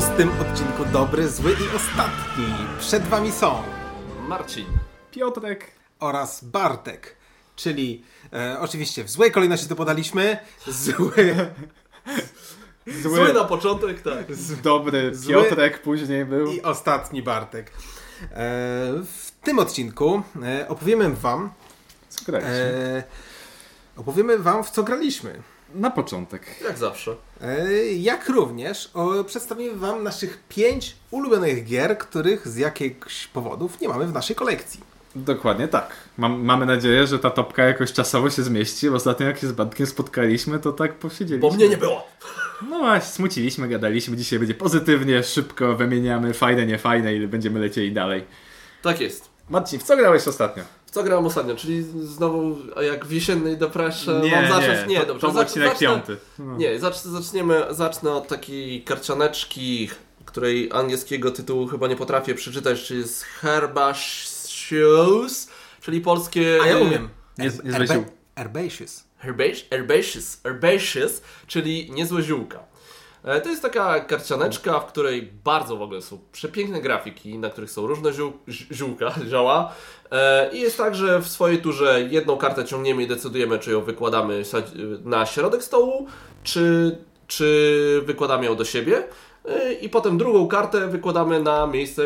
Szóstym odcinku Dobry, Zły i Ostatni. Przed Wami są Marcin. Piotrek. oraz Bartek, czyli e, oczywiście w złej kolejności to podaliśmy. Zły, Zły, Zły na początek, tak. dobry Zły- Piotrek później był. i ostatni Bartek. E, w tym odcinku e, opowiemy Wam, Co graliśmy? e, opowiemy Wam w co graliśmy. Na początek. Jak zawsze. E, Jak również przedstawimy Wam naszych pięć ulubionych gier, których z jakichś powodów nie mamy w naszej kolekcji. Dokładnie tak. Mam, mamy nadzieję, że ta topka jakoś czasowo się zmieści, bo ostatnio jak się z Bartkiem spotkaliśmy, to tak posiedzieliśmy. Bo mnie nie było. No właśnie, smuciliśmy, gadaliśmy. Dzisiaj będzie pozytywnie, szybko wymieniamy fajne, niefajne i będziemy lecieli dalej. Tak jest. Marcin, w co grałeś ostatnio? Co grałem ostatnio? Czyli znowu jak w jesiennej depresze Nie, mam zacząć? nie, Nie, to, dobrze. to zacz- odcinek zacznę- piąty. No. Nie, zacz, zaczniemy, zacznę od takiej karcianeczki, której angielskiego tytułu chyba nie potrafię przeczytać, czyli jest Herbaceous, czyli polskie... A ja umiem. Nie- nie. Herbaceous, herbaceous, herbaceous, czyli niezłe ziółka. E, To jest taka karcianeczka, w której bardzo w ogóle są przepiękne grafiki, na których są różne ziół, zi- ziółka, zioła. E, I jest tak, że w swojej turze jedną kartę ciągniemy i decydujemy, czy ją wykładamy na środek stołu, czy, czy wykładamy ją do siebie. E, I potem drugą kartę wykładamy na miejsce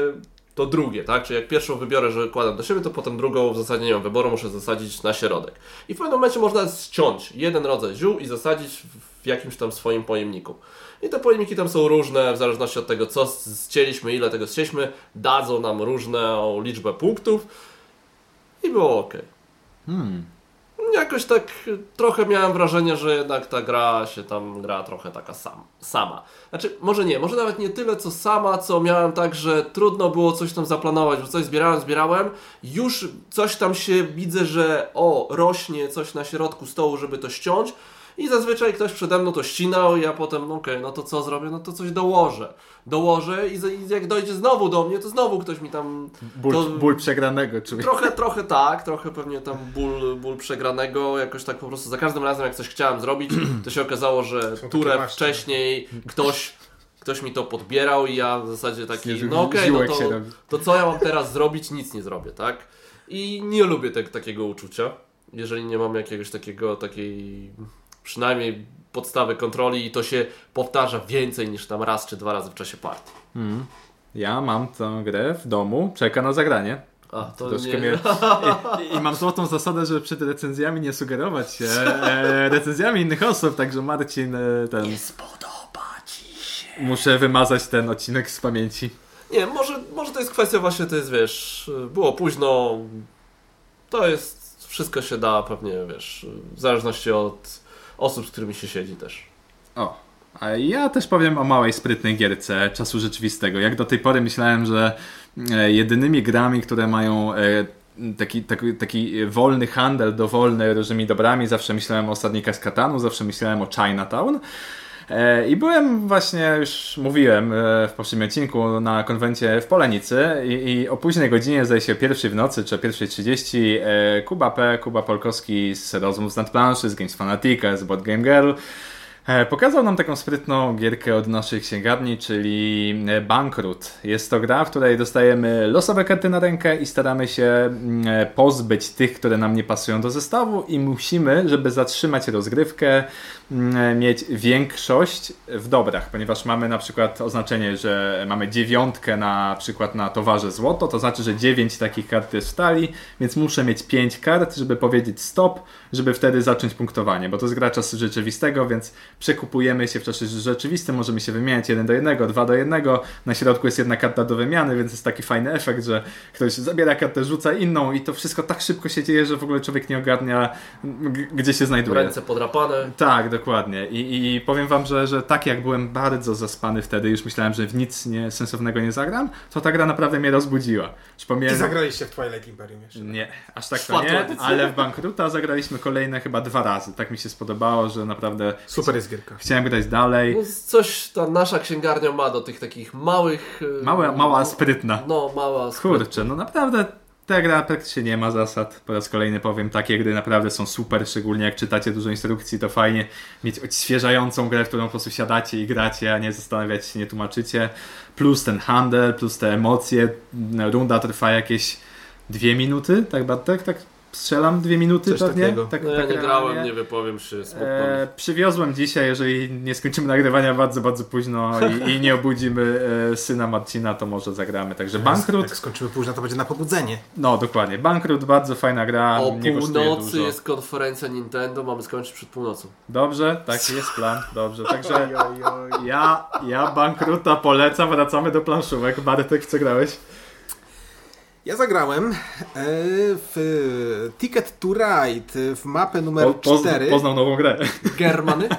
to drugie, tak? Czyli jak pierwszą wybiorę, że kładam do siebie, to potem drugą w zasadzie nie mam wyboru, muszę zasadzić na środek. I w pewnym momencie można ściąć jeden rodzaj ziół i zasadzić w jakimś tam swoim pojemniku. I te pojemniki tam są różne, w zależności od tego, co zcięliśmy, ile tego zcięliśmy, dadzą nam różną liczbę punktów i było ok. Hmm. Jakoś tak trochę miałem wrażenie, że jednak ta gra się tam gra trochę taka sam, sama. Znaczy, może nie, może nawet nie tyle co sama, co miałem tak, że trudno było coś tam zaplanować, bo coś zbierałem, zbierałem, już coś tam się widzę, że o, rośnie coś na środku stołu, żeby to ściąć i zazwyczaj ktoś przede mną to ścinał i ja potem, no okej, no to co zrobię, no to coś dołożę. Dołożę i, i jak dojdzie znowu do mnie, to znowu ktoś mi tam Ból, To- ból przegranego człowieka. Trochę, trochę tak, trochę pewnie tam ból, ból przegranego, jakoś tak po prostu za każdym razem jak coś chciałem zrobić, to się okazało, że turę wcześniej ktoś, ktoś mi to podbierał i ja w zasadzie taki, no okej, no ziółek to, to co ja mam teraz zrobić? Nic nie zrobię, tak? I nie lubię te, takiego uczucia, jeżeli nie mam jakiegoś takiego, takiej przynajmniej podstawy kontroli i to się powtarza więcej niż tam raz czy dwa razy w czasie partii. Ja mam tę grę w domu, czeka na zagranie. A, to Troszkę nie... mnie... I, I mam złotą zasadę, że przed recenzjami nie sugerować się e, recenzjami innych osób, także Marcin e, ten... spodoba Ci się. Muszę wymazać ten odcinek z pamięci. Nie, może, może to jest kwestia właśnie, to jest, wiesz, było późno, to jest, wszystko się da pewnie, wiesz, w zależności od osób, z którymi się siedzi też. O, a ja też powiem o małej, sprytnej gierce czasu rzeczywistego. Jak do tej pory myślałem, że e, jedynymi grami, które mają e, taki, taki, taki wolny handel, dowolny różnymi dobrami, zawsze myślałem o Osadnikach z Katanu, zawsze myślałem o Chinatown. E, I byłem właśnie, już mówiłem e, w poprzednim odcinku, na konwencie w Polenicy i, i o późnej godzinie, zdaje się pierwszej w nocy, czy pierwszej 30, e, Kuba P., Kuba Polkowski z Rozmów z Nadplanszy, z Games Fanatica, z Board Game Girl, Pokazał nam taką sprytną gierkę od naszej księgarni, czyli Bankrut. Jest to gra, w której dostajemy losowe karty na rękę i staramy się mm, pozbyć tych, które nam nie pasują do zestawu i musimy, żeby zatrzymać rozgrywkę, mieć większość w dobrach, ponieważ mamy na przykład oznaczenie, że mamy dziewiątkę na przykład na towarze złoto, to znaczy, że dziewięć takich kart jest w talii, więc muszę mieć pięć kart, żeby powiedzieć stop, żeby wtedy zacząć punktowanie, bo to jest gra czasu rzeczywistego, więc przekupujemy się w czasie rzeczywistym, możemy się wymieniać jeden do jednego, dwa do jednego, na środku jest jedna karta do wymiany, więc jest taki fajny efekt, że ktoś zabiera kartę, rzuca inną i to wszystko tak szybko się dzieje, że w ogóle człowiek nie ogarnia, gdzie się znajduje. Ręce podrapane. Tak, dokładnie. I, I powiem wam, że, że tak jak byłem bardzo zaspany wtedy, już myślałem, że w nic nie, sensownego nie zagram, to ta gra naprawdę mnie rozbudziła. Czy pomijając- zagraliście w Twilight Imperium jeszcze? nie, aż tak to nie, ale w Bankruta zagraliśmy kolejne chyba dwa razy. Tak mi się spodobało, że naprawdę Super jest gierka. chciałem grać dalej. No, coś ta nasza księgarnia ma do tych takich małych... e, Mała, mała, sprytna. No, mała, Kurczę, no naprawdę Ta gra praktycznie nie ma zasad. Po raz kolejny powiem, takie gry naprawdę są super, szczególnie jak czytacie dużo instrukcji, to fajnie mieć odświeżającą grę, w którą po prostu siadacie i gracie, a nie zastanawiać się, nie tłumaczycie. Plus ten handel, plus te emocje. Runda trwa jakieś dwie minuty, tak Bartek? Tak strzelam dwie minuty Coś pewnie? takiego. Tak, No ja tak nie realnie. grałem, nie wypowiem się. E, przywiozłem dzisiaj, jeżeli nie skończymy nagrywania bardzo, bardzo późno i, i nie obudzimy e, syna Marcina, to może zagramy. Także Bankrut, Jak skończymy późno, to będzie na pobudzenie. no dokładnie, Bankrut, bardzo fajna gra, O północy dużo. jest konferencja Nintendo, mamy skończyć przed północą. Dobrze, taki jest plan, dobrze. Także ja, ja Bankruta polecam, wracamy do planszówek. Bartek, co grałeś? Ja zagrałem e, w Ticket to Ride w mapę numer Po, pozna, 4. poznał nową grę. Germany?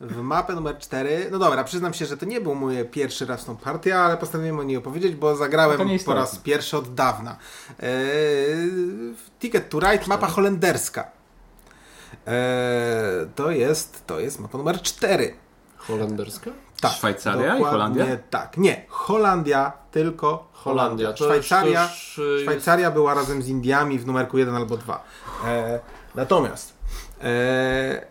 W mapę numer 4. No dobra, przyznam się, że to nie był mój pierwszy raz tą partię, ale postanowiłem o niej opowiedzieć, bo No zagrałem nie po raz pierwszy od dawna. E, Ticket to Ride, mapa holenderska. E, to jest, to jest mapa numer 4. Holenderska? Tak, Szwajcaria i Holandia? Tak, nie, Holandia, tylko Holandia. Holandia. Już- Szwajcaria, już, y, jest- Szwajcaria była razem z Indiami w numerku 1 albo 2. E, natomiast e,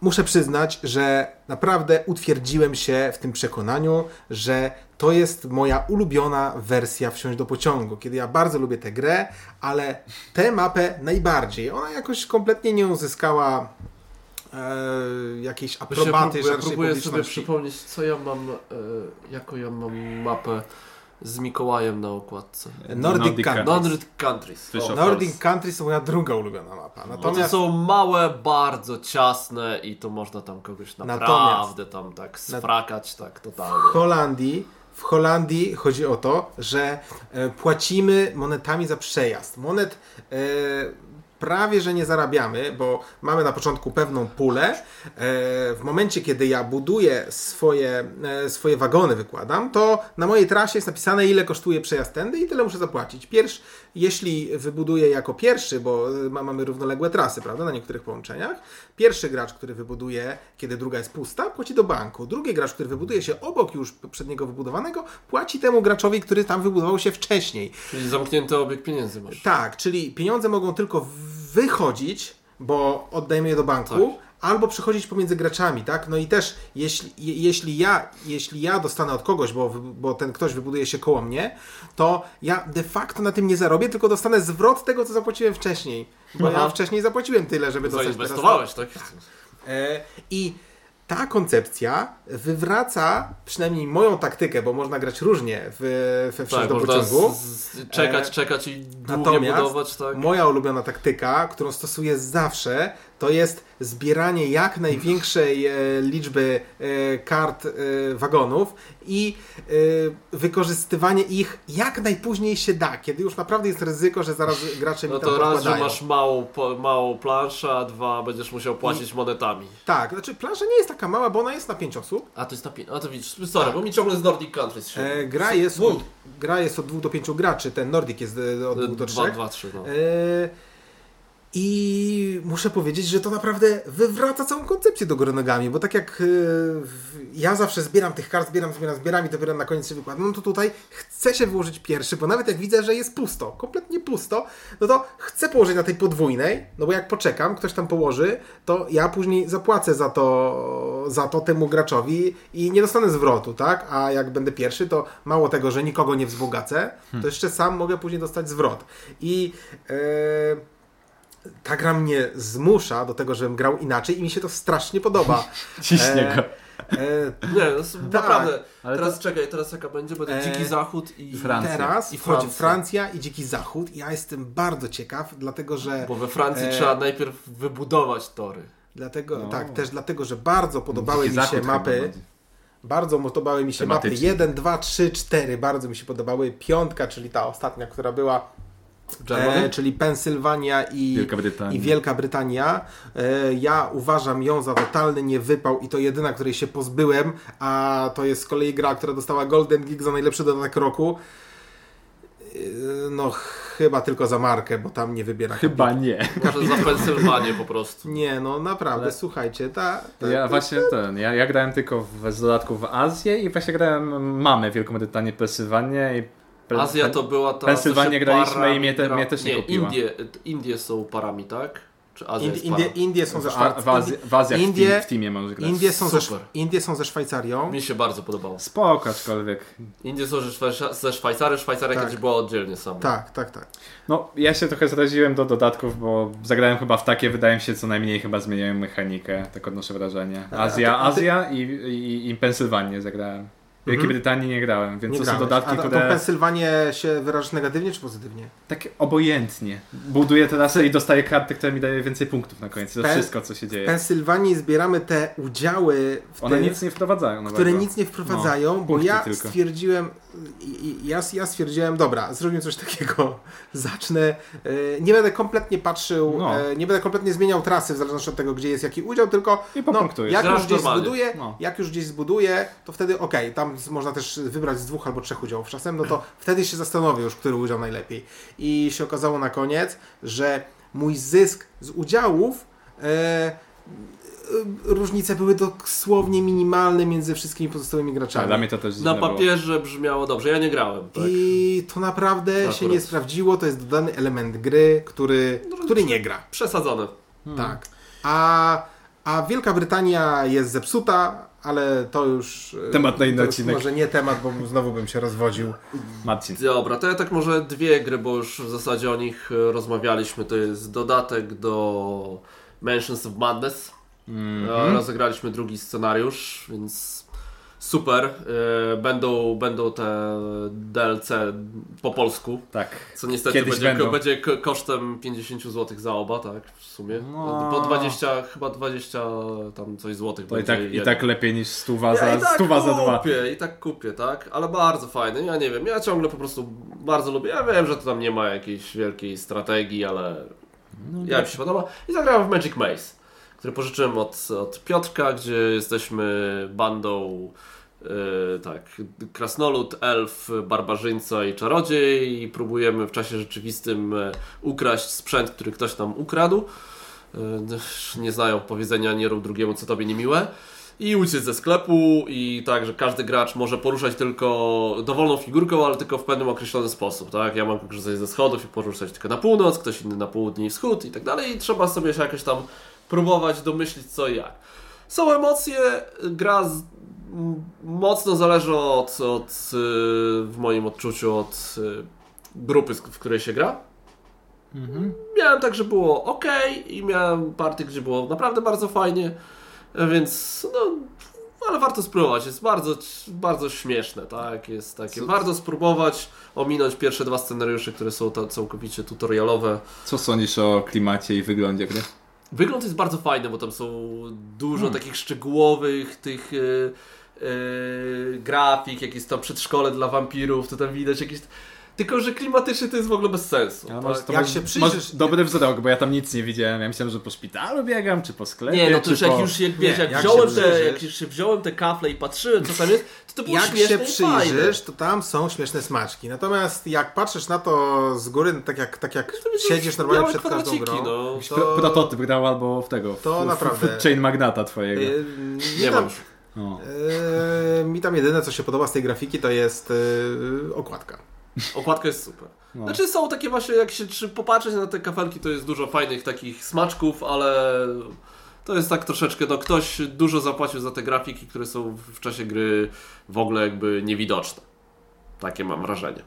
muszę przyznać, że naprawdę utwierdziłem się w tym przekonaniu, że to jest moja ulubiona wersja Wsiąść do pociągu, kiedy ja bardzo lubię tę grę, ale tę mapę najbardziej. Ona jakoś kompletnie nie uzyskała e, jakiejś Właśnie ja aprobaty próbuję, próbuję sobie przypomnieć, co ja mam, e, jaką ja mam mapę z Mikołajem na okładce. Nordic, Nordic Countries. Nordic Countries. O. Nordic Countries to moja druga ulubiona mapa. To Natomiast są małe, bardzo ciasne i to można tam kogoś naprawdę tam tak sfrakać, tak w totalnie. Holandii, w Holandii chodzi o to, że e, płacimy monetami za przejazd. Monet e, prawie że nie zarabiamy, bo mamy na początku pewną pulę. E, w momencie, kiedy ja buduję swoje, e, swoje wagony, wykładam, to na mojej trasie jest napisane, ile kosztuje przejazd tędy i tyle muszę zapłacić. Pierwszy, jeśli wybuduję jako pierwszy, bo e, ma, mamy równoległe trasy, prawda, na niektórych połączeniach, pierwszy gracz, który wybuduje, kiedy druga jest pusta, płaci do banku. Drugi gracz, który wybuduje się obok już poprzedniego wybudowanego, płaci temu graczowi, który tam wybudował się wcześniej. Czyli zamknięty obieg pieniędzy masz. Tak, czyli pieniądze mogą tylko wychodzić, bo oddajemy je do banku, Tak. Albo przychodzić pomiędzy graczami, tak? No i też jeśli, je, jeśli, ja, jeśli ja dostanę od kogoś, bo, bo ten ktoś wybuduje się koło mnie, to ja de facto na tym nie zarobię, tylko dostanę zwrot tego, co zapłaciłem wcześniej. Bo Aha. ja wcześniej zapłaciłem tyle, żeby dostać teraz... Zainwestowałeś, tak? E, I ta koncepcja wywraca przynajmniej moją taktykę, bo można grać różnie w, we wsiąść Tak, do pociągu. z, z, czekać, E, czekać i Natomiast budować, tak? moja ulubiona taktyka, którą stosuję zawsze, to jest zbieranie jak największej e, liczby e, kart e, wagonów i wykorzystywanie ich jak najpóźniej się da, kiedy już naprawdę jest ryzyko, że zaraz gracze No mi tam to raz, że masz małą, małą planszę, a dwa będziesz musiał płacić monetami. Tak, znaczy plansza nie jest taka mała, bo ona jest na 5 osób. A to jest na pięć. A to widzisz, sorry, Tak. bo mi ciągle z Nordic Countries się. E, gra, jest od, gra jest od 2 do 5 graczy, ten Nordic jest od 2 do 3. Dwa, dwa, trzy, no. E, I muszę powiedzieć, że to naprawdę wywraca całą koncepcję do góry nogami, bo tak jak w- ja zawsze zbieram tych kart, zbieram, zbieram, zbieram i dopiero na koniec się wykładam, no to tutaj chcę się wyłożyć pierwszy, bo nawet jak widzę, że jest pusto, kompletnie pusto, no to chcę położyć na tej podwójnej, no bo jak poczekam, ktoś tam położy, to ja później zapłacę za to, za to temu graczowi i nie dostanę zwrotu, tak? A jak będę pierwszy, to mało tego, że nikogo nie wzbogacę, to jeszcze sam mogę później dostać zwrot. I e, ta gra mnie zmusza do tego, żebym grał inaczej i mi się to strasznie podoba. Ciśnie E, go. E, Nie, no, s- naprawdę. ale teraz to- czekaj, teraz jaka będzie? Będzie Dziki Zachód i... Francja. teraz I wchodzi Francja. Francja i Dziki Zachód. Ja jestem bardzo ciekaw, dlatego że... Bo we Francji E, trzeba najpierw wybudować tory. Dlatego, No. Tak, też dlatego, że bardzo podobały Dziki mi się Zachód mapy. Bardzo podobały mi się mapy Tematycznie. 1, 2, 3, 4. Bardzo mi się podobały. Piątka, czyli ta ostatnia, która była? E, czyli Pensylwania i Wielka Brytania. i Wielka Brytania. E, ja uważam ją za totalny niewypał i to jedyna, której się pozbyłem, a to jest z kolei gra, która dostała Golden Geek za najlepszy dodatek roku. E, no, chyba tylko za markę, bo tam nie wybiera. Chyba nie. Może za Pensylwanię po prostu. Nie, no naprawdę, Ale- słuchajcie, ta, ta, Ja właśnie ten, ja, ja grałem tylko w, z dodatku w Azję i właśnie grałem mamy Wielką Brytanię, Pensylwanię i Pe- Azja to była ta. Się graliśmy i mnie te- gra- mnie też nie kupiła. Indie, Indie są parami, tak? Czy Azja Indie, Indie, są ze Szwajcarią. w, Azji, w Azjach Indie- w, team, w teamie możesz grać. Indie są, ze. Indie są ze Szwajcarią. Mi się bardzo podobało. Spoko, aczkolwiek. Indie są ze, Szwajca- ze Szwajcarii, Szwajcaria Tak. kiedyś była oddzielnie sama. Tak, tak, tak. No, ja się trochę zraziłem do dodatków, bo zagrałem chyba w takie, wydaje mi się, co najmniej chyba zmieniają mechanikę, tak odnoszę wrażenie. Azja, a ty- Azja i, i, i Pensylwanię zagrałem. Wielkiej Mhm. Brytanii nie grałem, więc Nie to są grałeś. dodatki, A to- które Pensylwanię się wyrażasz negatywnie czy pozytywnie? tak obojętnie. Buduję teraz i dostaję karty, które mi daje więcej punktów na koniec. To Pen- wszystko, co się W dzieje. Pensylwanii zbieramy te udziały, w One tym, nic nie wprowadzają nowego. które nic nie wprowadzają, No, bo punkty ja tylko. stwierdziłem, ja, ja stwierdziłem, dobra, zrobimy coś takiego, zacznę, e, nie będę kompletnie patrzył, No. e, nie będę kompletnie zmieniał trasy w zależności od tego, gdzie jest jaki udział, tylko I no, jak już gdzieś normalnie. zbuduję, No. jak już gdzieś zbuduję, to wtedy okej, tam można też wybrać z dwóch albo trzech udziałów czasem, no to wtedy się zastanowię już, który udział najlepiej. I się okazało na koniec, że mój zysk z udziałów e, różnice były dosłownie minimalne między wszystkimi pozostałymi graczami. dla mnie to też Na dziwne było. papierze brzmiało dobrze, ja nie grałem. Tak? I to naprawdę się Akurat. nie sprawdziło, to jest dodany element gry, który, No, który nie gra. Przesadzone. Tak. A, a Wielka Brytania jest zepsuta, ale to już. e, Temat na inny odcinek. Może nie temat, bo znowu bym się rozwodził. Marcin. Dobra, to ja tak może dwie gry, bo już w zasadzie o nich e, rozmawialiśmy. To jest dodatek do Mansions of Madness. E, Rozegraliśmy drugi scenariusz, więc super. E, Będą, będą te DLC po polsku. Tak. Co niestety będzie, będzie ko- kosztem 50 zł za oba, tak? W sumie. No. Po 20, chyba 20 tam coś złotych To i tak, i tak lepiej niż stuwa Ja za, i tak stuwa za dwa. kupię, i tak kupię, tak? Ale bardzo fajny, ja nie wiem, ja ciągle po prostu bardzo lubię. Ja wiem, że to tam nie ma jakiejś wielkiej strategii, ale ja mi się podoba. I zagrałem w Magic Maze, który pożyczyłem od, od Piotrka, gdzie jesteśmy bandą e, tak, krasnolud, elf, barbarzyńca i czarodziej i próbujemy w czasie rzeczywistym e, ukraść sprzęt, który ktoś nam ukradł. E, Nie znają powiedzenia nie rób drugiemu, co tobie niemiłe. I uciec ze sklepu i tak, że każdy gracz może poruszać tylko dowolną figurką, ale tylko w pewnym określony sposób, tak? Ja mogę korzystać ze schodów i poruszać tylko na północ, ktoś inny na południe i wschód i tak dalej i trzeba sobie się jakoś tam próbować domyślić co i jak. Są emocje, gra z, m, mocno zależy od, od y, w moim odczuciu od y, grupy, w której się gra. Miałem tak, że było ok i miałem partie, gdzie było naprawdę bardzo fajnie, więc no, ale warto spróbować. Jest bardzo, bardzo śmieszne, tak? Jest takie. Co- Warto spróbować ominąć pierwsze dwa scenariusze, które są całkowicie tutorialowe. Co sądzisz o klimacie i wyglądzie gry? Wygląd jest bardzo fajny, bo tam są dużo takich szczegółowych tych yy, yy, grafik, jakieś tam przedszkole dla wampirów, to tam widać jakieś... Tylko, że klimatycznie to jest w ogóle bez sensu. Ja tak? Jak się przyjrzysz- dobry wzrok, bo ja tam nic nie widziałem. Ja myślałem, że po szpitalu biegam, czy po sklepie, Nie, no to już po... jak już jak, wiesz, Nie, jak, jak wziąłem się te, jak już wziąłem te kafle i patrzyłem co tam jest, to to było Jak śmieszne się przyjrzysz, to tam są śmieszne smaczki. Natomiast jak patrzysz na to z góry, no tak jak, tak jak siedzisz normalnie przed każdą grą, no. To- pro- prototyp grał albo w tego. w- To w, naprawdę- W chain magnata twojego. Yy, Nie mam już. No. yy, mi tam jedyne, co się podoba z tej grafiki, to jest yy, okładka. Okładka jest super. No. Znaczy są takie właśnie, jak się czy popatrzeć na te kafelki, to jest dużo fajnych takich smaczków, ale to jest tak troszeczkę, no ktoś dużo zapłacił za te grafiki, które są w czasie gry w ogóle jakby niewidoczne. Takie mam wrażenie.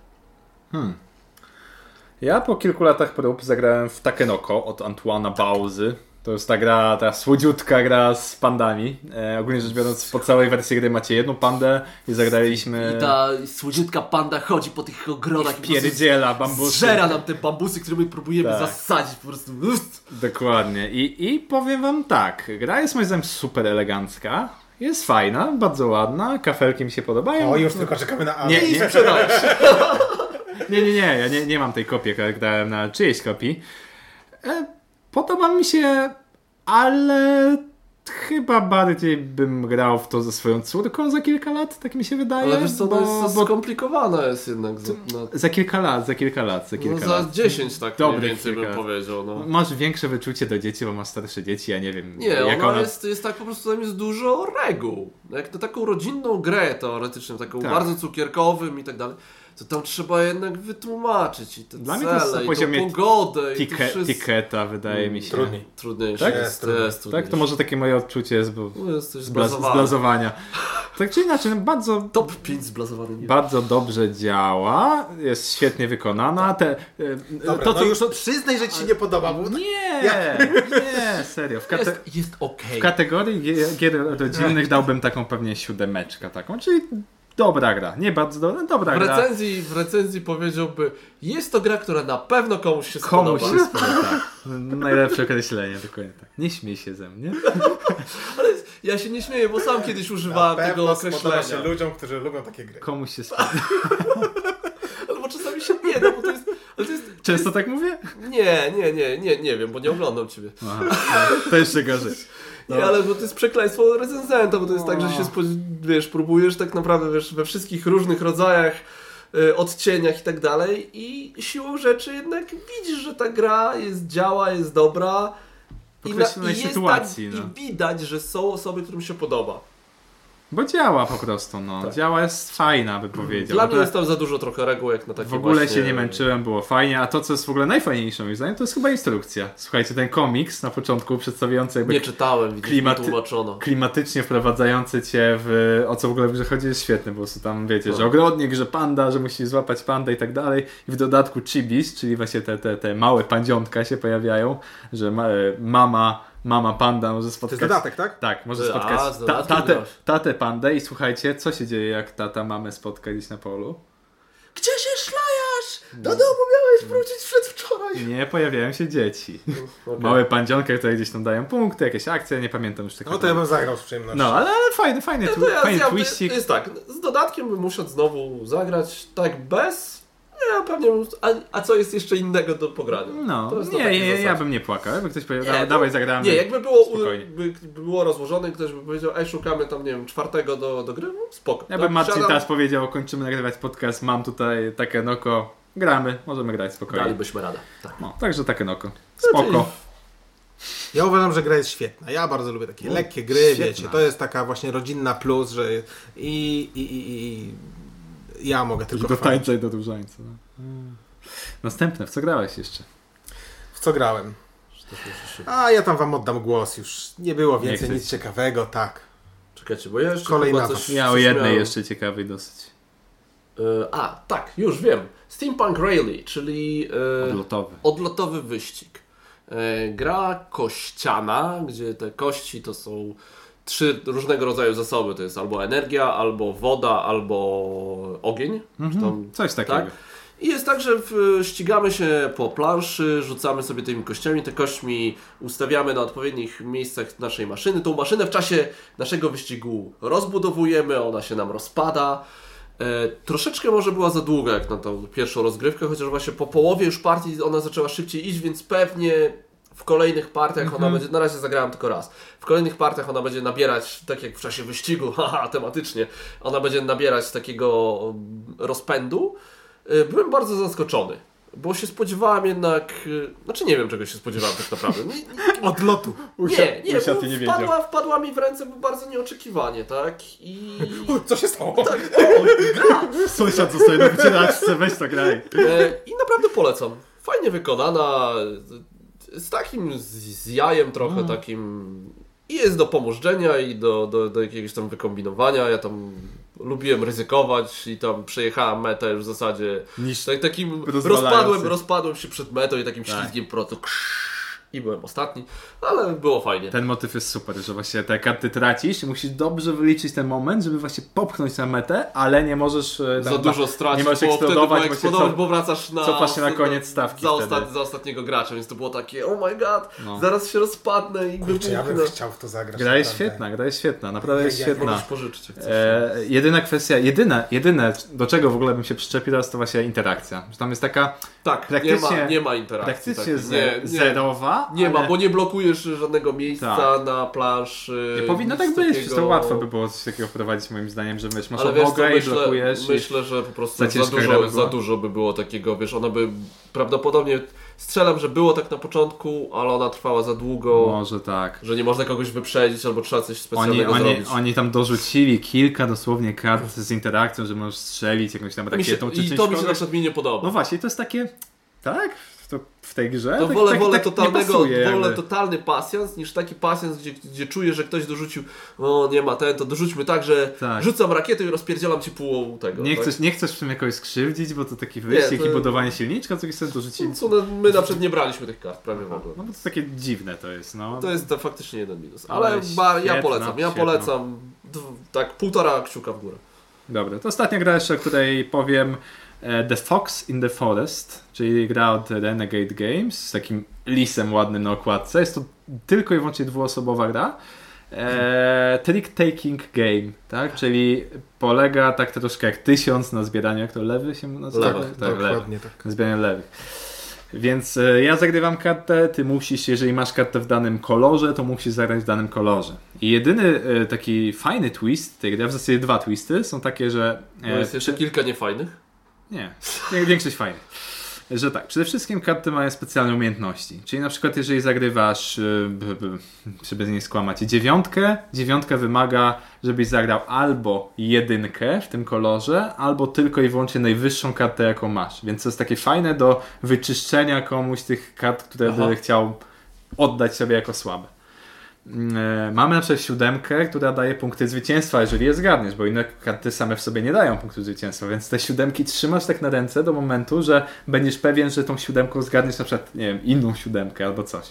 Ja po kilku latach prób zagrałem w Takenoko od Antoana Bauzy. To jest ta gra, ta słodziutka gra z pandami. E, ogólnie rzecz biorąc, po całej wersji gry macie jedną pandę i zagraliśmy... I ta słodziutka panda chodzi po tych ogrodach i Pierdziela bambusy. zżera nam te bambusy, które my próbujemy Tak. zasadzić po prostu. Ust. Dokładnie. I, I powiem wam tak, gra jest moim zdaniem super elegancka. Jest fajna, bardzo ładna, kafelki mi się podobają. O, już tylko czekamy na Nie, nie, nie, nie, nie, ja nie, nie mam tej kopii, jak grałem na czyjejś kopii. E, podoba mi się, ale chyba bardziej bym grał w to ze swoją córką za kilka lat, tak mi się wydaje. Ale wiesz co, bo, to jest bo skomplikowane jest jednak. Za, za kilka lat, za kilka lat, za no kilka za lat. 10 tak Dobrych mniej więcej bym lat. powiedział. No. Masz większe wyczucie do dzieci, bo masz starsze dzieci, ja nie wiem. Nie, jak ona, ona Jest, jest tak po prostu, tam jest dużo reguł. No jak na taką rodzinną grę teoretycznie, taką Tak. bardzo cukierkowym i tak dalej, to tam trzeba jednak wytłumaczyć i te Dla mnie cele, to jest na i poziomie pogodę, i to wszystko. tiketa wydaje mi się. Trudniej. Trudniejsze Tak? jest, Jest trudniej. jest trudniejsze. Tak, to może takie moje odczucie jest, bo No, zblazowany. blazowania. Tak czy inaczej, no bardzo, Top 5 zblazowany. bardzo dobrze działa, jest świetnie wykonana. Te, e, Dobra, to, no co już no, przyznaj, że ci się nie podoba, bo Nie, nie, serio. W, kate, Jest, jest w kategorii gier rodzinnych dałbym taką pewnie siódemeczkę taką, czyli dobra gra. Nie bardzo dobra, dobra W gra. recenzji, w recenzji powiedziałby, jest to gra, która na pewno komuś się Komuś spodoba. się spodoba. Tak. Najlepsze określenie, dokładnie tak. Nie śmiej się ze mnie. Ale ja się nie śmieję, bo sam kiedyś na używałem tego pewno spodoba określenia. się ludziom, którzy lubią takie gry. Komuś się spodoba. Albo czasami się nie da, bo to jest... Ale to jest Często tak mówię? nie, nie, nie, nie, nie wiem, bo nie oglądam ciebie. Aha, no, to jeszcze gorzej. Nie, ale bo to jest przekleństwo recenzenta, bo to jest tak, że się spo, wiesz, próbujesz tak naprawdę wiesz, we wszystkich różnych rodzajach, y, odcieniach i tak dalej i siłą rzeczy jednak widzisz, że ta gra jest, działa, jest dobra i, określonej i jest sytuacji, tak, no. i widać, że są osoby, którym się podoba. Bo działa po prostu, no. Tak. Działa jest fajna, by powiedział. Dla W mnie jest tam za dużo trochę reguł, jak na takie W ogóle właśnie... się nie męczyłem, było fajnie, a to co jest w ogóle najfajniejsze moim zdaniem, to jest chyba instrukcja. Słuchajcie, ten komiks na początku przedstawiający jakby Nie czytałem, Klimaty- tłumaczono. klimatycznie wprowadzający cię w o co w ogóle w grze chodzi jest świetny, bo po prostu tam wiecie, że No. ogrodnik, że panda, że musi złapać pandę i tak dalej. I w dodatku chibis, czyli właśnie te, te, te małe pandziątka się pojawiają, że ma, e, mama, mama panda może To jest spotkać... dodatek, tak? Tak, może A, spotkać z ta, tatę, tatę pandę i słuchajcie, co się dzieje jak tata mamę spotka gdzieś na polu? Gdzie się szlajasz? Do domu miałeś wrócić przedwczoraj. Nie pojawiają się dzieci. Okay. Małe pandzionki, które gdzieś tam dają punkty, jakieś akcje, nie pamiętam już takiego. No to ja bym zagrał z przyjemnością. No, ale, ale fajny, fajny, tu, to ja, fajny ja, twistik. Jest tak, z dodatkiem bym musiał znowu zagrać tak bez. Ja pewnie. A, a co jest jeszcze innego do pogrania? No, To jest na nie, nie, ja bym nie płakał. Jakby ktoś powiedział, Nie, nie, dawaj zagramy. Nie, jakby było, Spokojnie. by, by było rozłożone i ktoś by powiedział, ej, szukamy tam, nie wiem, czwartego do, do gry, no spoko. Ja bym Marcin teraz powiedział, kończymy nagrywać podcast, mam tutaj takie noko, gramy, możemy grać spokojnie. Dalibyśmy radę. Tak. No, także takie noko. Znaczy- Spoko. Ja uważam, że gra jest świetna. Ja bardzo lubię takie No, lekkie gry, świetna. wiecie. To jest taka właśnie rodzinna plus, że i, i, i, i ja mogę tylko do tańca i do różańca. No. Następne, w co grałeś jeszcze? W co grałem? A ja tam wam oddam głos już. Nie było więcej chcesz. nic ciekawego, tak. Czekajcie, bo ja jeszcze Kolej chyba coś. Ja o jednej jeszcze ciekawej dosyć. Y, a, tak, już wiem. Steampunk Rally, czyli y, Odlotowy. odlotowy wyścig. Y, gra kościana, gdzie te kości to są trzy różnego rodzaju zasoby. To jest albo energia, albo woda, albo ogień. Czy tam- Coś takiego. tak? I jest tak, że w, ścigamy się po planszy, rzucamy sobie tymi kościami, te kośćmi ustawiamy na odpowiednich miejscach naszej maszyny. Tą maszynę w czasie naszego wyścigu rozbudowujemy, ona się nam rozpada. E, troszeczkę może była za długa jak na tą pierwszą rozgrywkę, chociaż właśnie po połowie już partii ona zaczęła szybciej iść, więc pewnie w kolejnych partiach ona będzie, na razie zagrałem tylko raz, w kolejnych partiach ona będzie nabierać, tak jak w czasie wyścigu, haha, tematycznie, ona będzie nabierać takiego mm, rozpędu. Y, Byłem bardzo zaskoczony, bo się spodziewałem jednak, y, znaczy nie wiem czego się spodziewałem tak naprawdę. Nie, nie, Odlotu. nie, nie, nie wiedział. wpadła, wpadła mi w ręce bardzo nieoczekiwanie, tak? I... Co się stało? Tak, o, gra! Sąsiad zostaje na wycieraczce, weź to graj. E, I naprawdę polecam. Fajnie wykonana, z- takim z, z jajem trochę takim. I jest do pomożdżenia i do, do, do jakiegoś tam wykombinowania. Ja tam lubiłem ryzykować i tam przejechałem metę już w zasadzie Niż tak, takim rozpadłem, rozpadłem się przed metą i takim Tak. ślizgiem po prostu krzyż, i byłem ostatni, ale było fajnie. Ten motyw jest super, że właśnie te karty tracisz i musisz dobrze wyliczyć ten moment, żeby właśnie popchnąć na metę, ale nie możesz e, Za tam- dużo stracić, nie możesz bo wtedy eksplodować, się eksplodować, co- bo wracasz na, cofasz się na koniec stawki za, wtedy. ostat, za ostatniego gracza, więc to było takie oh my god, No. zaraz się rozpadnę i Kurczę, ja bym chciał w to zagrać. Gra jest świetna, gra jest świetna, naprawdę jest Ja- ja- świetna. Możesz pożyczyć. E, jedyna kwestia, jedyne, jedyne, do czego w ogóle bym się przyczepił teraz, to właśnie interakcja. Że tam jest taka tak, nie praktycznie- ma, nie ma interakcji. praktycznie ze, nie, nie, nie ma, ale bo nie blokujesz żadnego miejsca Tak. na planszy. nie powinno tak być, takiego. to łatwo by było coś takiego wprowadzić moim zdaniem, że wiesz, masz Ale wiesz co, obłogę i myślę, blokujesz. myślę, że po prostu za za, dużo, by za dużo by było takiego, wiesz, ona by prawdopodobnie Strzelam, że było tak na początku, ale ona trwała za długo, Może tak. że nie można kogoś wyprzedzić albo trzeba coś Oni, specjalnego oni, zrobić. oni tam dorzucili kilka dosłownie kart z interakcją, że możesz strzelić jakąś tam mi się, rakietą czy I to mi się na przykład mi nie podoba. No właśnie, to jest takie... Tak? To w tej grze? To tak, wolę, tak, wolę, tak totalnego, pasuje wolę totalny pasjans niż taki pasjans, gdzie, gdzie czuję, że ktoś dorzucił, o nie ma ten, to dorzućmy tak, że Tak. rzucam rakietę i rozpierdzielam ci pół tego. Nie tak? chcesz, nie chcesz w tym jakoś skrzywdzić, bo to taki wyścig to- i budowanie silniczka, co chcesz dorzucić. Co, no, my na przykład nie braliśmy tych kart prawie w ogóle. No bo to takie dziwne to jest, no. To jest to faktycznie jeden minus. Ale Ale ba, ja polecam, ja polecam tak półtora kciuka w górę. Dobra, to ostatnia gra jeszcze, o której powiem e, The Fox in the Forest, czyli gra od Renegade Games z takim lisem ładnym na okładce. Jest to tylko i wyłącznie dwuosobowa gra. E, trick taking game, tak? Czyli polega tak troszkę jak tysiąc na zbieraniu, jak to lewy się nazywa? Lewy, tak, lewy. Dokładnie tak. Na zbieraniu lewych. Więc e, ja zagrywam kartę, ty musisz, jeżeli masz kartę w danym kolorze, to musisz zagrać w danym kolorze. I jedyny e, taki fajny twist tej gry, a w zasadzie dwa twisty, są takie, że... E, jest jeszcze kilka niefajnych. nie, nie, większość fajnych. Że tak, przede wszystkim karty mają specjalne umiejętności. Czyli na przykład jeżeli zagrywasz, b, żeby nie skłamać, dziewiątkę, dziewiątka wymaga, żebyś zagrał albo jedynkę w tym kolorze, albo tylko i wyłącznie najwyższą kartę, jaką masz. Więc to jest takie fajne do wyczyszczenia komuś tych kart, które Aha. by chciał oddać sobie jako słabe. E, Mamy na przykład siódemkę, która daje punkty zwycięstwa, jeżeli je zgadniesz, bo inne karty same w sobie nie dają punktu zwycięstwa, więc te siódemki trzymasz tak na ręce do momentu, że będziesz pewien, że tą siódemką zgadniesz na przykład, nie wiem, inną siódemkę albo coś.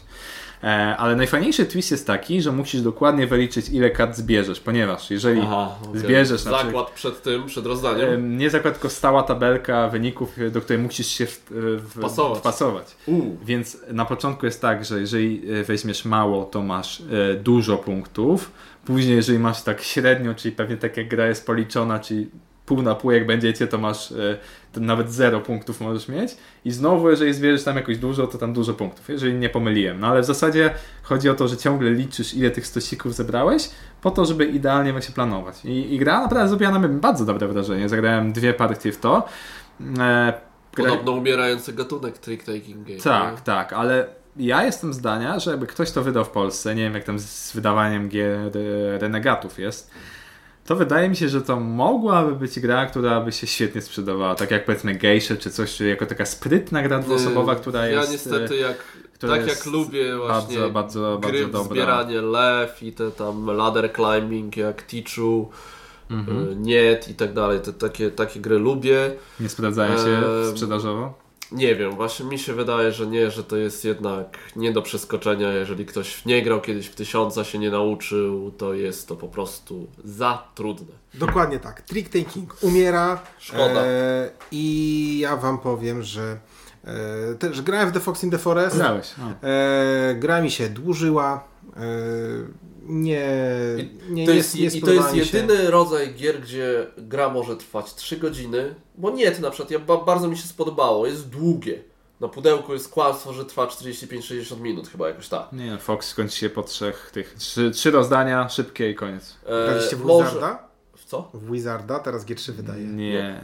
E, Ale najfajniejszy twist jest taki, że musisz dokładnie wyliczyć, ile kart zbierzesz, ponieważ jeżeli okej. zbierzesz na Zakład przykład przed tym, przed rozdaniem. Em, Nie zakład, tylko stała tabelka wyników, do której musisz się w, w, Wpasować. Więc na początku jest tak, że jeżeli e, weźmiesz mało, to masz e, dużo punktów. Później, jeżeli masz tak średnio, czyli pewnie tak jak gra jest policzona, czyli pół na pół jak będziecie, to masz e, to nawet zero punktów możesz mieć. I znowu, jeżeli zbierzesz tam jakoś dużo, to tam dużo punktów, jeżeli nie pomyliłem. No ale w zasadzie chodzi o to, że ciągle liczysz, ile tych stosików zebrałeś, po to, żeby idealnie właśnie planować. I, i gra naprawdę zrobiła na mnie bardzo dobre wrażenie. Zagrałem dwie partie w to. E, gra- Podobno umierający gatunek trick taking game. tak, nie? tak, ale ja jestem zdania, że jakby ktoś to wydał w Polsce, nie wiem jak tam z wydawaniem gier e, Renegatów jest, to wydaje mi się, że to mogłaby być gra, która by się świetnie sprzedawała, tak jak powiedzmy Geisha czy coś, czy jako taka sprytna gra dwuosobowa, która ja jest... niestety jak, która tak jak lubię właśnie bardzo, bardzo, gry bardzo dobra. zbieranie lew i te tam ladder climbing jak Tichu, Mhm. y, Niet i tak dalej, te, takie, takie gry lubię. Nie sprawdzają się Eee, sprzedażowo? Nie wiem, właśnie mi się wydaje, że nie, że to jest jednak nie do przeskoczenia. Jeżeli ktoś nie grał kiedyś w tysiąca, się nie nauczył, to jest to po prostu za trudne. Dokładnie tak. Trick taking umiera. Szkoda. E, I ja wam powiem, że e, też grałem w The Fox in the Forest. Grałeś. O. E, gra mi się dłużyła. E, nie, nie, to jest, nie I to jest mi się. jedyny rodzaj gier, gdzie gra może trwać 3 godziny. Bo nie, ty na przykład, ja, ba, bardzo mi się spodobało, jest długie. Na pudełku jest kłamstwo, że trwa 45-60 minut, chyba jakoś tak. Nie, Fox kończy się po trzech tych, trzy, trzy rozdania, szybkie i koniec. Graliście w może... Wizarda? W co? W Wizarda? Teraz G3 wydaje. Nie.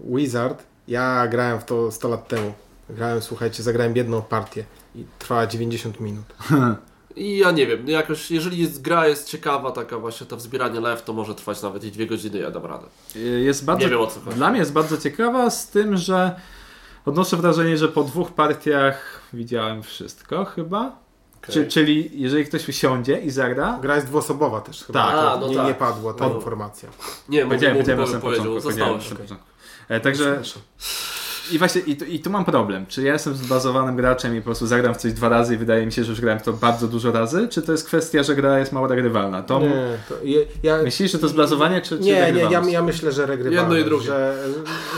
Wizard, ja grałem w to 100 lat temu. Grałem, słuchajcie, zagrałem jedną partię i trwała 90 minut. I ja nie wiem, jakoś, jeżeli jest, gra jest ciekawa, taka właśnie to wzbieranie lew, to może trwać nawet i dwie godziny, ja dam radę. Jest bardzo, Nie wiem, o co chodzi. Dla mnie jest bardzo ciekawa z tym, że odnoszę wrażenie, że po dwóch partiach widziałem wszystko chyba. Okej. Czy, czyli jeżeli ktoś usiądzie i zagra, Gra jest dwuosobowa też chyba. Tak. To A, no nie, tak. nie padła ta No. informacja. Nie, mówię, powiedziałem na samym powiedział, początku. zostałeś. początku. E, Także i właśnie i tu, i tu mam problem. Czy ja jestem zbazowanym graczem i po prostu zagram w coś dwa razy i wydaje mi się, że już grałem w to bardzo dużo razy, czy to jest kwestia, że gra jest mało regrywalna? To Nie, to je, ja, Myślisz, że to zbazowanie, czy, czy nie, nie, ja, ja myślę, że regrywalność. Jedno i drugie. Że,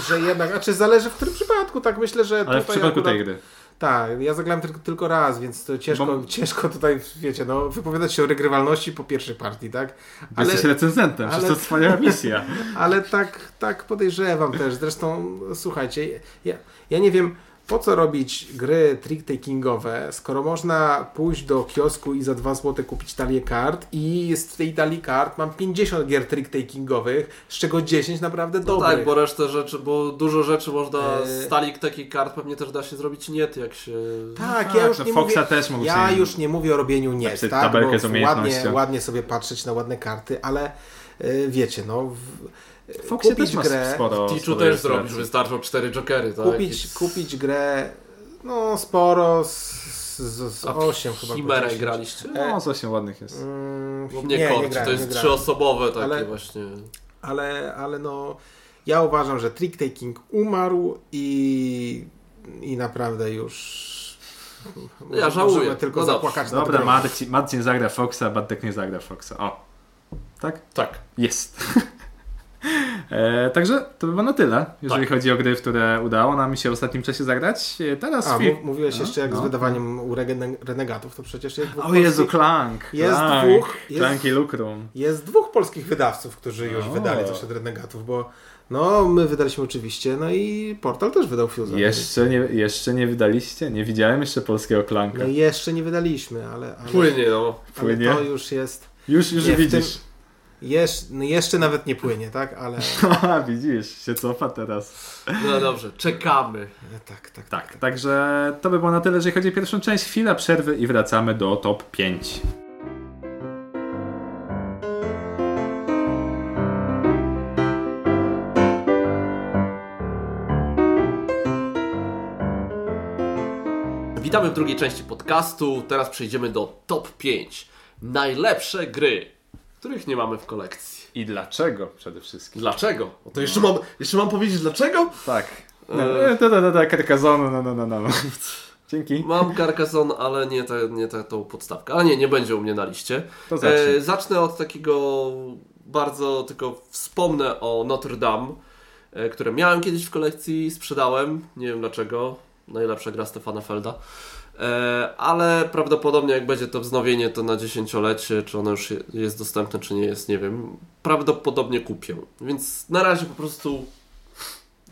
że jednak, a czy zależy w którym przypadku, tak myślę, że Ale w przypadku akurat, tej gry. Tak, ja zagrałem tylko, tylko raz, więc to ciężko, Bo- ciężko tutaj, wiecie, no, wypowiadać się o regrywalności po pierwszej partii, tak? Ale, Jesteś recenzentem, ale- to twoja misja. Ale tak, tak podejrzewam też. Zresztą, słuchajcie, ja, ja nie wiem, po co robić gry trick-takingowe, skoro można pójść do kiosku i za 2 zł kupić talię kart i jest w tej talii kart, mam 50 gier trick-takingowych, z czego 10 naprawdę No dobrych. tak, bo resztę rzeczy, bo dużo rzeczy można E, z talik takich kart pewnie też da się zrobić nie jak się... Tak, Tak, ja już no nie Foxa mówię, też mógł ja już nie mówię o robieniu nie, napisać tak, tabelkę bo z ładnie, ładnie sobie patrzeć na ładne karty, ale y, wiecie, no W Foxie kupić też ma grę, sporo, Ticzu też zrobisz, wystarczą cztery jokery, tak? kupić, I- kupić grę, no sporo, z, z, z A 8 chyba. Chimerę 10. graliście? No, z 8 ładnych jest. Mm, Bo nie, mnie nie, grałem, to nie jest trzyosobowe takie Ale- właśnie. Ale, ale no, ja uważam, że Trick Taking umarł i, i naprawdę już. Ja żałuję. Możemy tylko No zapłakać Dobra. Marcin, Marcin zagra Foxa, Bartek nie zagra Foxa. O. Tak? Tak. Jest. e, także to by było na tyle, jeżeli Tak. chodzi o gry, w które udało nam się w ostatnim czasie zagrać. E, Teraz A, fi- mów- mówiłeś No, jeszcze jak no. z wydawaniem u Renegatów, to przecież jest dwóch O Jezu, polskich, Clank. Jest Clank, dwóch, jest- Clank i Lucrum. jest dwóch polskich wydawców, którzy już O. wydali coś od Renegatów, bo no, my wydaliśmy oczywiście, no i Portal też wydał Fuse'a. Jeszcze nie, jeszcze nie wydaliście? Nie widziałem jeszcze polskiego Clanka. No jeszcze nie wydaliśmy, ale, ale, Płynie, no. ale Płynie. to już jest... Już, już Nie, w widzisz. Jesz, no jeszcze nawet nie płynie, tak? Ale Haha, widzisz, się cofa teraz. No dobrze, czekamy. tak, tak, Tak, także to by było na tyle, jeżeli chodzi o pierwszą część. Chwila przerwy i wracamy do top 5. Witamy w drugiej części podcastu. Teraz przejdziemy do top 5. Najlepsze gry, których nie mamy w kolekcji. I dlaczego przede wszystkim? Dlaczego? O, to jeszcze mam, jeszcze mam powiedzieć dlaczego? Tak. No, to, to, to, Carcassonne, no, no, no, no. Dzięki. Mam Carcassonne, ale nie, te, nie te, tą podstawkę. A nie, nie będzie u mnie na liście. To zacznij. E, zacznę od takiego bardzo, tylko wspomnę o Notre Dame, e, które miałem kiedyś w kolekcji, sprzedałem, nie wiem dlaczego, najlepsza gra Stefana Felda. E, ale prawdopodobnie jak będzie to wznowienie, to na dziesięciolecie, czy ono już je- jest dostępne, czy nie jest, nie wiem. Prawdopodobnie kupię. Więc na razie po prostu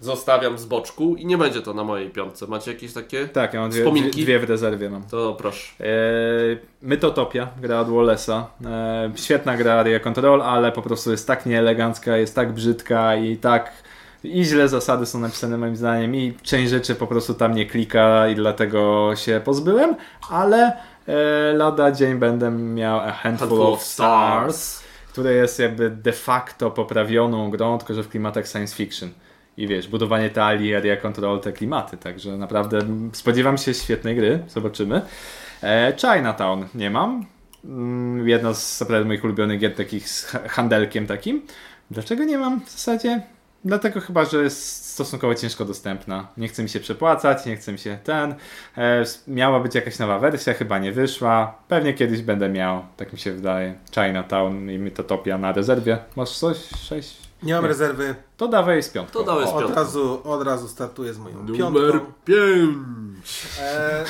zostawiam z boczku i nie będzie to na mojej piątce. Macie jakieś takie? Tak, ja mam dwie, Wspominki? dwie, w rezerwie mam. To proszę. E, Mytotopia, gra od Wallace'a. E, świetna gra Area Control, ale po prostu jest tak nieelegancka, jest tak brzydka i tak i źle zasady są napisane moim zdaniem i część rzeczy po prostu tam nie klika i dlatego się pozbyłem, ale e, lada dzień będę miał A Handful, of Stars, które jest jakby de facto poprawioną grą, tylko że w klimatach science fiction. I wiesz, budowanie talii, area control, te klimaty, także naprawdę spodziewam się świetnej gry, zobaczymy. E, Chinatown nie mam. Mm, Jedna z naprawdę moich ulubionych gier takich z ha- handelkiem takim. Dlaczego nie mam w zasadzie? Dlatego chyba, że jest stosunkowo ciężko dostępna. Nie chce mi się przepłacać, nie chce mi się ten. E, miała być jakaś nowa wersja, chyba nie wyszła. Pewnie kiedyś będę miał, tak mi się wydaje. Chinatown i Mytotopia na rezerwie. Masz coś? Sześć? Nie mam Nie. rezerwy. To dawaj z piątką. To dawaj z O, Od piątką. razu, od razu startuję z moją Numer piątką. 5. E,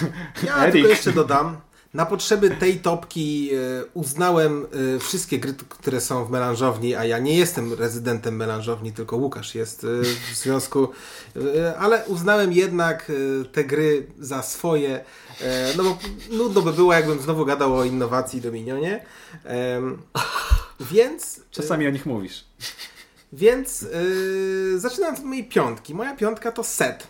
ja tylko jeszcze dodam. Na potrzeby tej topki e, uznałem e, wszystkie gry, które są w melanżowni, a ja nie jestem rezydentem melanżowni, tylko Łukasz jest e, w związku, ale uznałem jednak te gry za swoje, no bo nudno by było, jakbym znowu gadał o innowacji Dominionie. Więc Czasami o nich mówisz. więc zaczynając od mojej piątki. Moja piątka to set.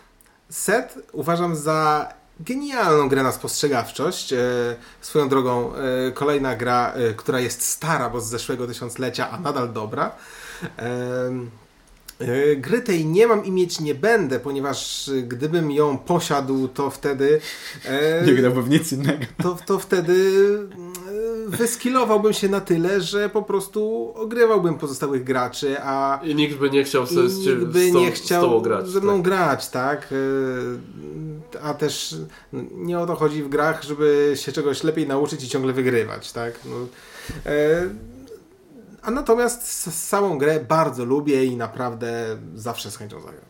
Set uważam za genialną grę na spostrzegawczość. Yy, swoją drogą yy, kolejna gra, yy, która jest stara, bo z zeszłego tysiąclecia, a nadal dobra. Gry tej nie mam i mieć nie będę, ponieważ gdybym ją posiadł, to wtedy. Nie grałbym w nic innego. to, to wtedy wyskilowałbym się na tyle, że po prostu ogrywałbym pozostałych graczy, a I nikt by nie chciał sobie z, ciebie- by z, to, nie z chciał tobą grać. ze mną tak. grać, tak? Yy, A też nie o to chodzi w grach, żeby się czegoś lepiej nauczyć i ciągle wygrywać, tak? No, yy, a natomiast samą grę bardzo lubię i naprawdę zawsze z chęcią zagram.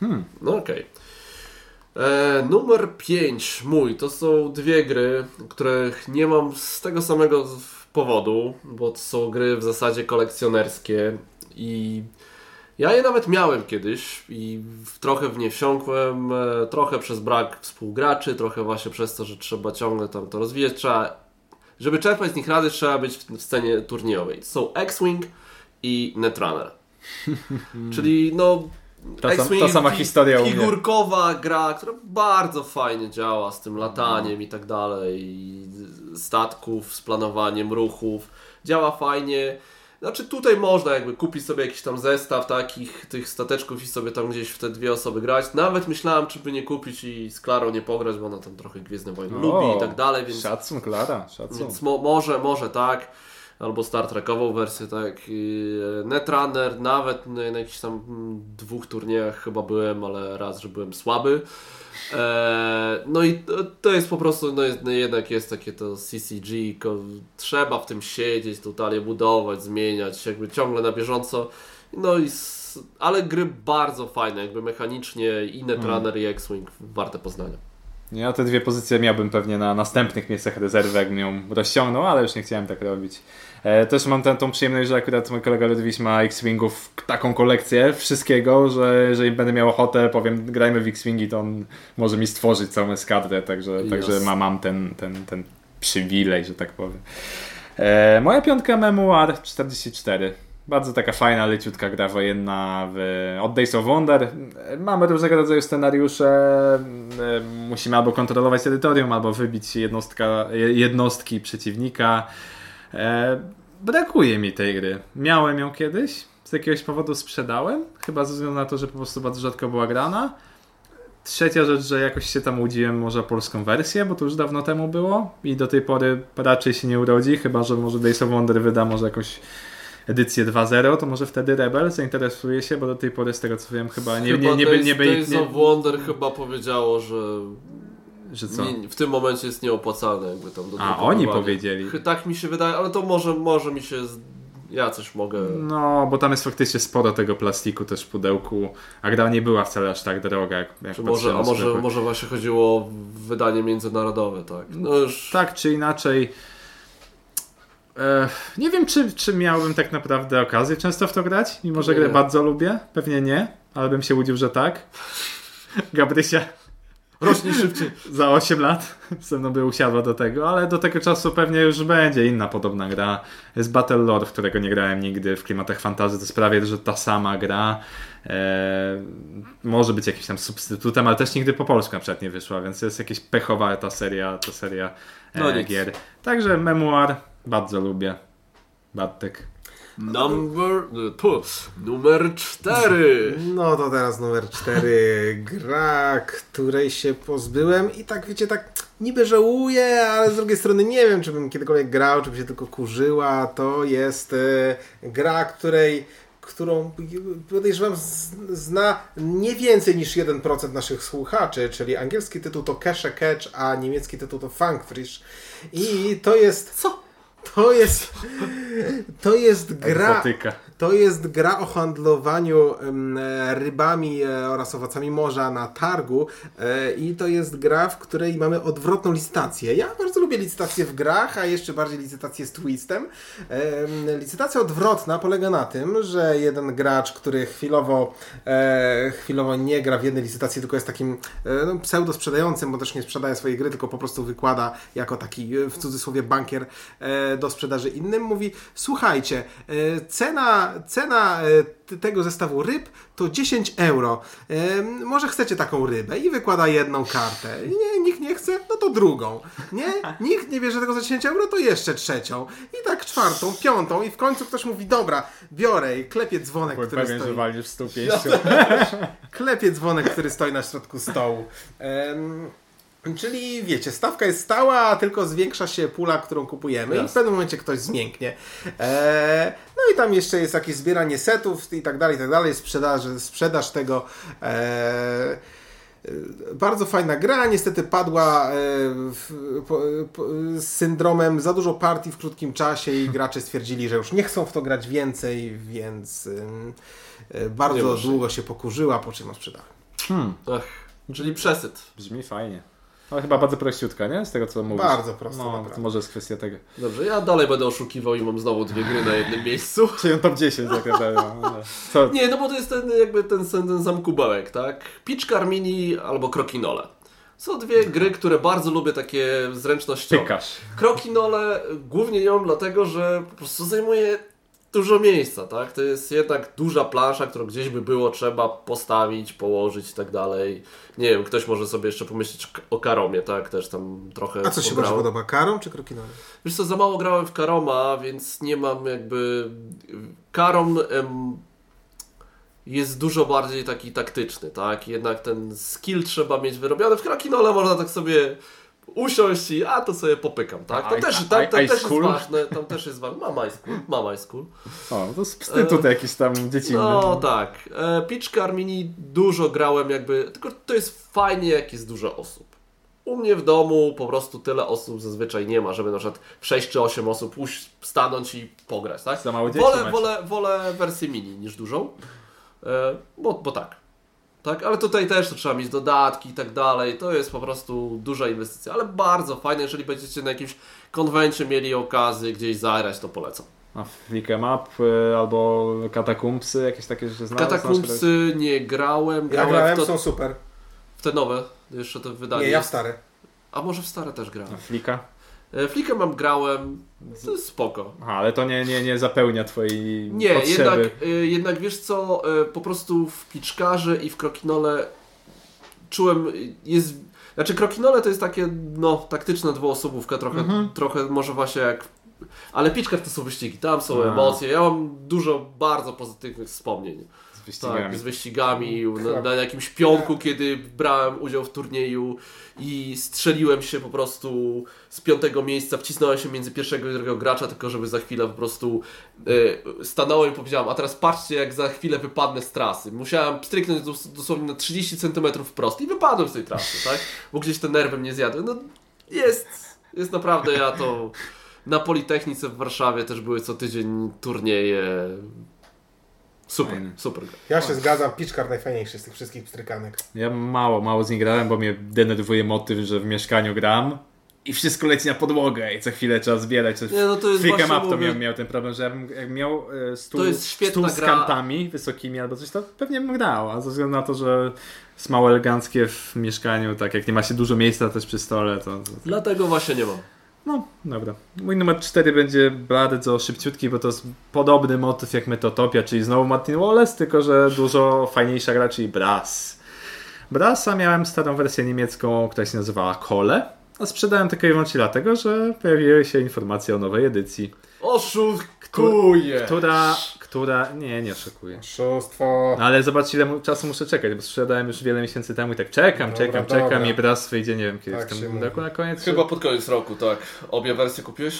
Hmm. No okej. E, Numer 5 mój to są dwie gry, których nie mam z tego samego powodu, bo to są gry w zasadzie kolekcjonerskie i Ja je nawet miałem kiedyś i trochę w nie wsiąkłem, e, trochę przez brak współgraczy, trochę właśnie przez to, że trzeba ciągle tam to rozwijać. Trzeba, żeby czerpać z nich rady, trzeba być w, w scenie turniejowej. Są X-Wing i Netrunner. Czyli no Ta, sam, ta sama historia u mnie. Figurkowa gra, która bardzo fajnie działa z tym lataniem i tak dalej, i statków, z planowaniem ruchów. Działa fajnie. Znaczy tutaj można jakby kupić sobie jakiś tam zestaw takich tych stateczków i sobie tam gdzieś w te dwie osoby grać. Nawet myślałem, czy by nie kupić i z Klarą nie pograć, bo ona tam trochę Gwiezdne Wojny O, lubi i tak dalej, więc Szacun, Klara, szacun. więc mo może, może tak. Albo Star Trekową wersję, tak. E, Netrunner, nawet na, jakichś tam dwóch turniejach chyba byłem, ale raz, że byłem słaby. E, no i to, jest po prostu, no, no jednak jest takie to CCG, trzeba w tym siedzieć, totalnie budować, zmieniać, jakby ciągle na bieżąco. No i ale gry bardzo fajne, jakby mechanicznie i Netrunner i X-Wing warte poznania. Ja te dwie pozycje miałbym pewnie na następnych miejscach rezerwy, jakbym ją rozciągnął, ale już nie chciałem tak robić. E, też mam tę tą przyjemność, że akurat mój kolega Ludwis ma X-Wingów taką kolekcję wszystkiego, że jeżeli będę miał ochotę, powiem grajmy w X-Wingi, to on może mi stworzyć całą eskadrę, także, Jasne. także ma, mam ten, ten, ten przywilej, że tak powiem. E, moja piątka Memoir 44. Bardzo taka fajna, leciutka gra wojenna w, od Days of Wonder. Mamy różnego rodzaju scenariusze. Musimy albo kontrolować terytorium, albo wybić jednostka, jednostki przeciwnika. E, brakuje mi tej gry. Miałem ją kiedyś, z jakiegoś powodu sprzedałem. Chyba ze względu na to, że po prostu bardzo rzadko była grana. Trzecia rzecz, że jakoś się tam łudziłem może polską wersję, bo to już dawno temu było i do tej pory raczej się nie urodzi, chyba że może Days of Wonder wyda może jakąś edycję 2.0, to może wtedy Rebel zainteresuje się, bo do tej pory z tego co wiem chyba nie, nie, nie, by- nie, by- Days nie, of Wonder chyba powiedziało, że że co? nie, w tym momencie jest nieopłacalne jakby tam do A, oni powiedzieli. Tak mi się wydaje, ale to może, może mi się... Z... Ja coś mogę... No, bo tam jest faktycznie sporo tego plastiku też w pudełku, a gra nie była wcale aż tak droga, jak, jak może, a może, może właśnie chodziło o wydanie międzynarodowe, tak? No już... Tak czy inaczej. E, nie wiem, czy, czy miałbym tak naprawdę okazję często w to grać, mimo że Nie. grę bardzo lubię. Pewnie nie, ale bym się łudził, że tak. Gabrysia Rośnie szybciej. za 8 lat ze mną by usiadła do tego, ale do tego czasu pewnie już będzie inna podobna gra. Jest Battle Lore, w którego nie grałem nigdy w klimatach fantazy, to jest prawie, że ta sama gra. E, może być jakimś tam substytutem, ale też nigdy po polsku na przykład nie wyszła, więc jest jakieś pechowa ta seria, ta seria e, No nic. gier. Także memoir bardzo lubię. Bartek. Number... Tu, numer cztery. No to teraz numer 4. Gra, której się pozbyłem i tak wiecie, tak niby żałuję, ale z drugiej strony nie wiem, czy bym kiedykolwiek grał, czy by się tylko kurzyła. To jest e, gra, której którą podejrzewam zna nie więcej niż 1% naszych słuchaczy, czyli angielski tytuł to Cash a Catch, a niemiecki tytuł to Funkfish. I to jest... Co? To jest... To jest gra... Egzotyka. To jest gra o handlowaniu e, rybami e, oraz owocami morza na targu e, i to jest gra, w której mamy odwrotną licytację. Ja bardzo lubię licytację w grach, a jeszcze bardziej licytację z twistem. Em, Licytacja odwrotna polega na tym, że jeden gracz, który chwilowo, chwilowo nie gra w jednej licytacji, tylko jest takim no, pseudo sprzedającym, bo też nie sprzedaje swojej gry, tylko po prostu wykłada jako taki w cudzysłowie bankier do sprzedaży innym, mówi słuchajcie, e, cena, cena e, tego zestawu ryb to 10 euro. E, może chcecie taką rybę i wykłada jedną kartę. Nie, nikt nie chce, no to drugą. Nie, nikt nie bierze tego za 10 euro, to jeszcze trzecią. I tak czwartą, piątą i w końcu ktoś mówi, dobra, biorę i klepie dzwonek, Byłem który pewien, że stoi. walniesz w stół. Klepie dzwonek, który stoi na środku stołu. Em, Czyli wiecie, stawka jest stała, a tylko zwiększa się pula, którą kupujemy i w pewnym momencie ktoś zmięknie. E, no i tam jeszcze jest jakieś zbieranie setów i tak dalej, i tak dalej, sprzedaż, sprzedaż tego. E, e, bardzo fajna gra, niestety padła e, w, po, po, z syndromem za dużo partii w krótkim czasie i gracze stwierdzili, że już nie chcą w to grać więcej, więc ym, e, Nie bardzo długo się pokurzyła, po czym ją sprzedałem. Hmm, Ach, czyli przesyt. brzmi fajnie. Ale chyba bardzo prościutka, nie? Z tego co mówisz. Bardzo prosto, No, naprawdę. to może jest kwestia tego. Dobrze, ja dalej będę oszukiwał i mam znowu dwie gry na jednym miejscu. Czyli top 10 tak naprawdę. no. Co? Nie, no bo to jest ten jakby ten, ten, ten sam kubełek, tak? Peach Carmini albo Krokinole. Są dwie gry, które bardzo lubię, takie zręcznościowe. Tykasz. Krokinole głównie ją dlatego, że po prostu zajmuje dużo miejsca, tak? To jest jednak duża plansza, którą gdzieś by było trzeba postawić, położyć i tak dalej. Nie wiem, ktoś może sobie jeszcze pomyśleć o Karomie, tak? Też tam trochę A co się bardziej podoba, Karom czy Krokinole? Wiesz co, za mało grałem w Karoma, więc nie mam jakby... Karom em, jest dużo bardziej taki taktyczny, tak? Jednak ten skill trzeba mieć wyrobiony. W Krakinole można tak sobie usiąść i a to sobie popykam, tak? To i- też, tam, tam też jest ważne, tam też jest ważne. Mam ice cool, mam ice cool. O, to jest psy tutaj jakiś tam dziecinny. No tak. E, Peach Carmini dużo grałem jakby, tylko to jest fajnie jak jest dużo osób. U mnie w domu po prostu tyle osób zazwyczaj nie ma, żeby na przykład w 6 czy 8 osób stanąć i pograć, tak? Za mało dzieci wolę, macie. wolę, wolę wersję mini niż dużą, e, bo, bo tak. Tak, ale tutaj też to trzeba mieć dodatki i tak dalej. To jest po prostu duża inwestycja, ale bardzo fajne. Jeżeli będziecie na jakimś konwencie mieli okazję gdzieś zagrać, to polecam. A Flick em Up y, albo Katakumpsy, jakieś takie rzeczy znasz? Katakumpsy nie grałem, Ja grałem grałem, w, to, są super. w te nowe, jeszcze to wydanie. Nie, ja w stare. A może w stare też A grałem. Flicka? E, Flickę mam grałem, to jest spoko. Aha, ale to nie, nie, nie zapełnia twojej Nie, potrzeby. jednak, y, jednak wiesz co, y, po prostu w Piczkarze i w Krokinole czułem, jest, znaczy Krokinole to jest takie, no, taktyczna dwuosobówka, trochę, Mhm. trochę może właśnie jak, ale Piczkar to są wyścigi, tam są A. emocje, ja mam dużo bardzo pozytywnych wspomnień. Z wyścigami. Tak, z wyścigami, na, na jakimś pionku, kiedy brałem udział w turnieju i strzeliłem się po prostu z piątego miejsca, wcisnąłem się między pierwszego i drugiego gracza, tylko żeby za chwilę po prostu e, stanąłem i powiedziałem, a teraz patrzcie jak za chwilę wypadnę z trasy. Musiałem stryknąć dos- dosłownie na 30 cm wprost i wypadłem z tej trasy, tak? Bo gdzieś te nerwy mnie zjadły. No jest, jest naprawdę, ja to... Na Politechnice w Warszawie też były co tydzień turnieje. Super, Fajne. super. Ja się zgadzam, Piczkar najfajniejszy z tych wszystkich pstrykanek. Ja mało, mało z nim grałem, bo mnie denerwuje motyw, że w mieszkaniu gram i wszystko leci na podłogę i co chwilę trzeba zbierać coś. Nie, no to jest Flick em właśnie Up to mówię- miał, miał ten problem, że ja bym, jak miał e, stół, To jest świetna stół z gra. kantami wysokimi albo coś, to pewnie bym grał, a ze względu na to, że jest mało eleganckie w mieszkaniu, tak jak nie ma się dużo miejsca też przy stole, to... to Dlatego właśnie nie mam. No, dobra. Mój numer 4 będzie bardzo szybciutki, bo to jest podobny motyw jak Metotopia, czyli znowu Martin Wallace, tylko że dużo fajniejsza gra, czyli Brass. Brassa miałem starą wersję niemiecką, która się nazywała Kole, a sprzedałem tylko i wyłącznie dlatego, że pojawiły się informacje o nowej edycji, Oszukuje! która, która, nie, nie oszukuje. Oszustwo. No ale zobacz ile mu- czasu muszę czekać, bo sprzedałem już wiele miesięcy temu i tak czekam, Dobra, czekam, dobra. czekam i Brass wyjdzie, nie wiem kiedy Tak w tym roku na koniec. Chyba pod koniec roku, tak. Obie wersje kupiłeś?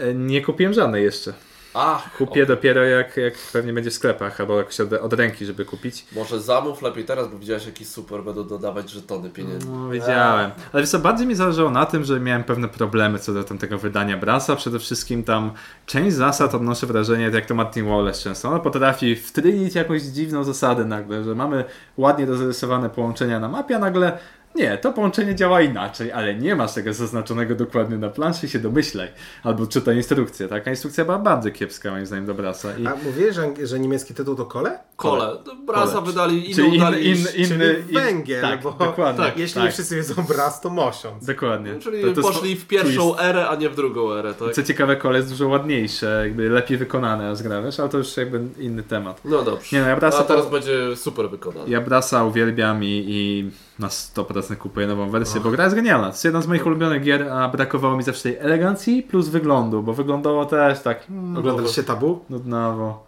E, Nie kupiłem żadnej jeszcze. Ach, Kupię dopiero jak, jak pewnie będzie w sklepach, albo jakoś od, od ręki, żeby kupić. Może zamów lepiej teraz, bo widziałeś jaki super będą dodawać żetony pieniędzy. No, wiedziałem. Ale wiesz co, bardziej mi zależało na tym, że miałem pewne problemy co do tamtego wydania Brasa. Przede wszystkim tam część zasad odnoszę wrażenie, jak to Martin Wallace często. On potrafi wtrynić jakąś dziwną zasadę nagle, że mamy ładnie dozarysowane połączenia na mapie, a nagle nie, to połączenie działa inaczej, ale nie masz tego zaznaczonego dokładnie na planszy się domyślaj. Albo czytaj instrukcję, tak? A instrukcja była bardzo kiepska moim zdaniem do Brasa. I... A mówiłeś, że, że niemiecki tytuł to kole? Kole. Brasa Kole. wydali inną Czyli in, dali... in, inny, Czyli in- węgiel, tak, bo dokładnie. tak, jeśli tak, wszyscy wiedzą bras, to mosiąc. Dokładnie. Czyli To- to poszli w pierwszą twist. erę, a nie w drugą erę, tak? Co ciekawe, kole jest dużo ładniejsze, jakby lepiej wykonane, a gra, wiesz, ale to już jakby inny temat. No dobrze. Nie no, ja Brasa A teraz to- będzie super wykonany. Ja Brasa uwielbiam i, i na 100% kupuję nową wersję, bo gra jest genialna. To jest jedna z moich ulubionych gier, a brakowało mi zawsze tej elegancji plus wyglądu, bo wyglądało też tak mm, Oglądaliście Tabu? nudnawo.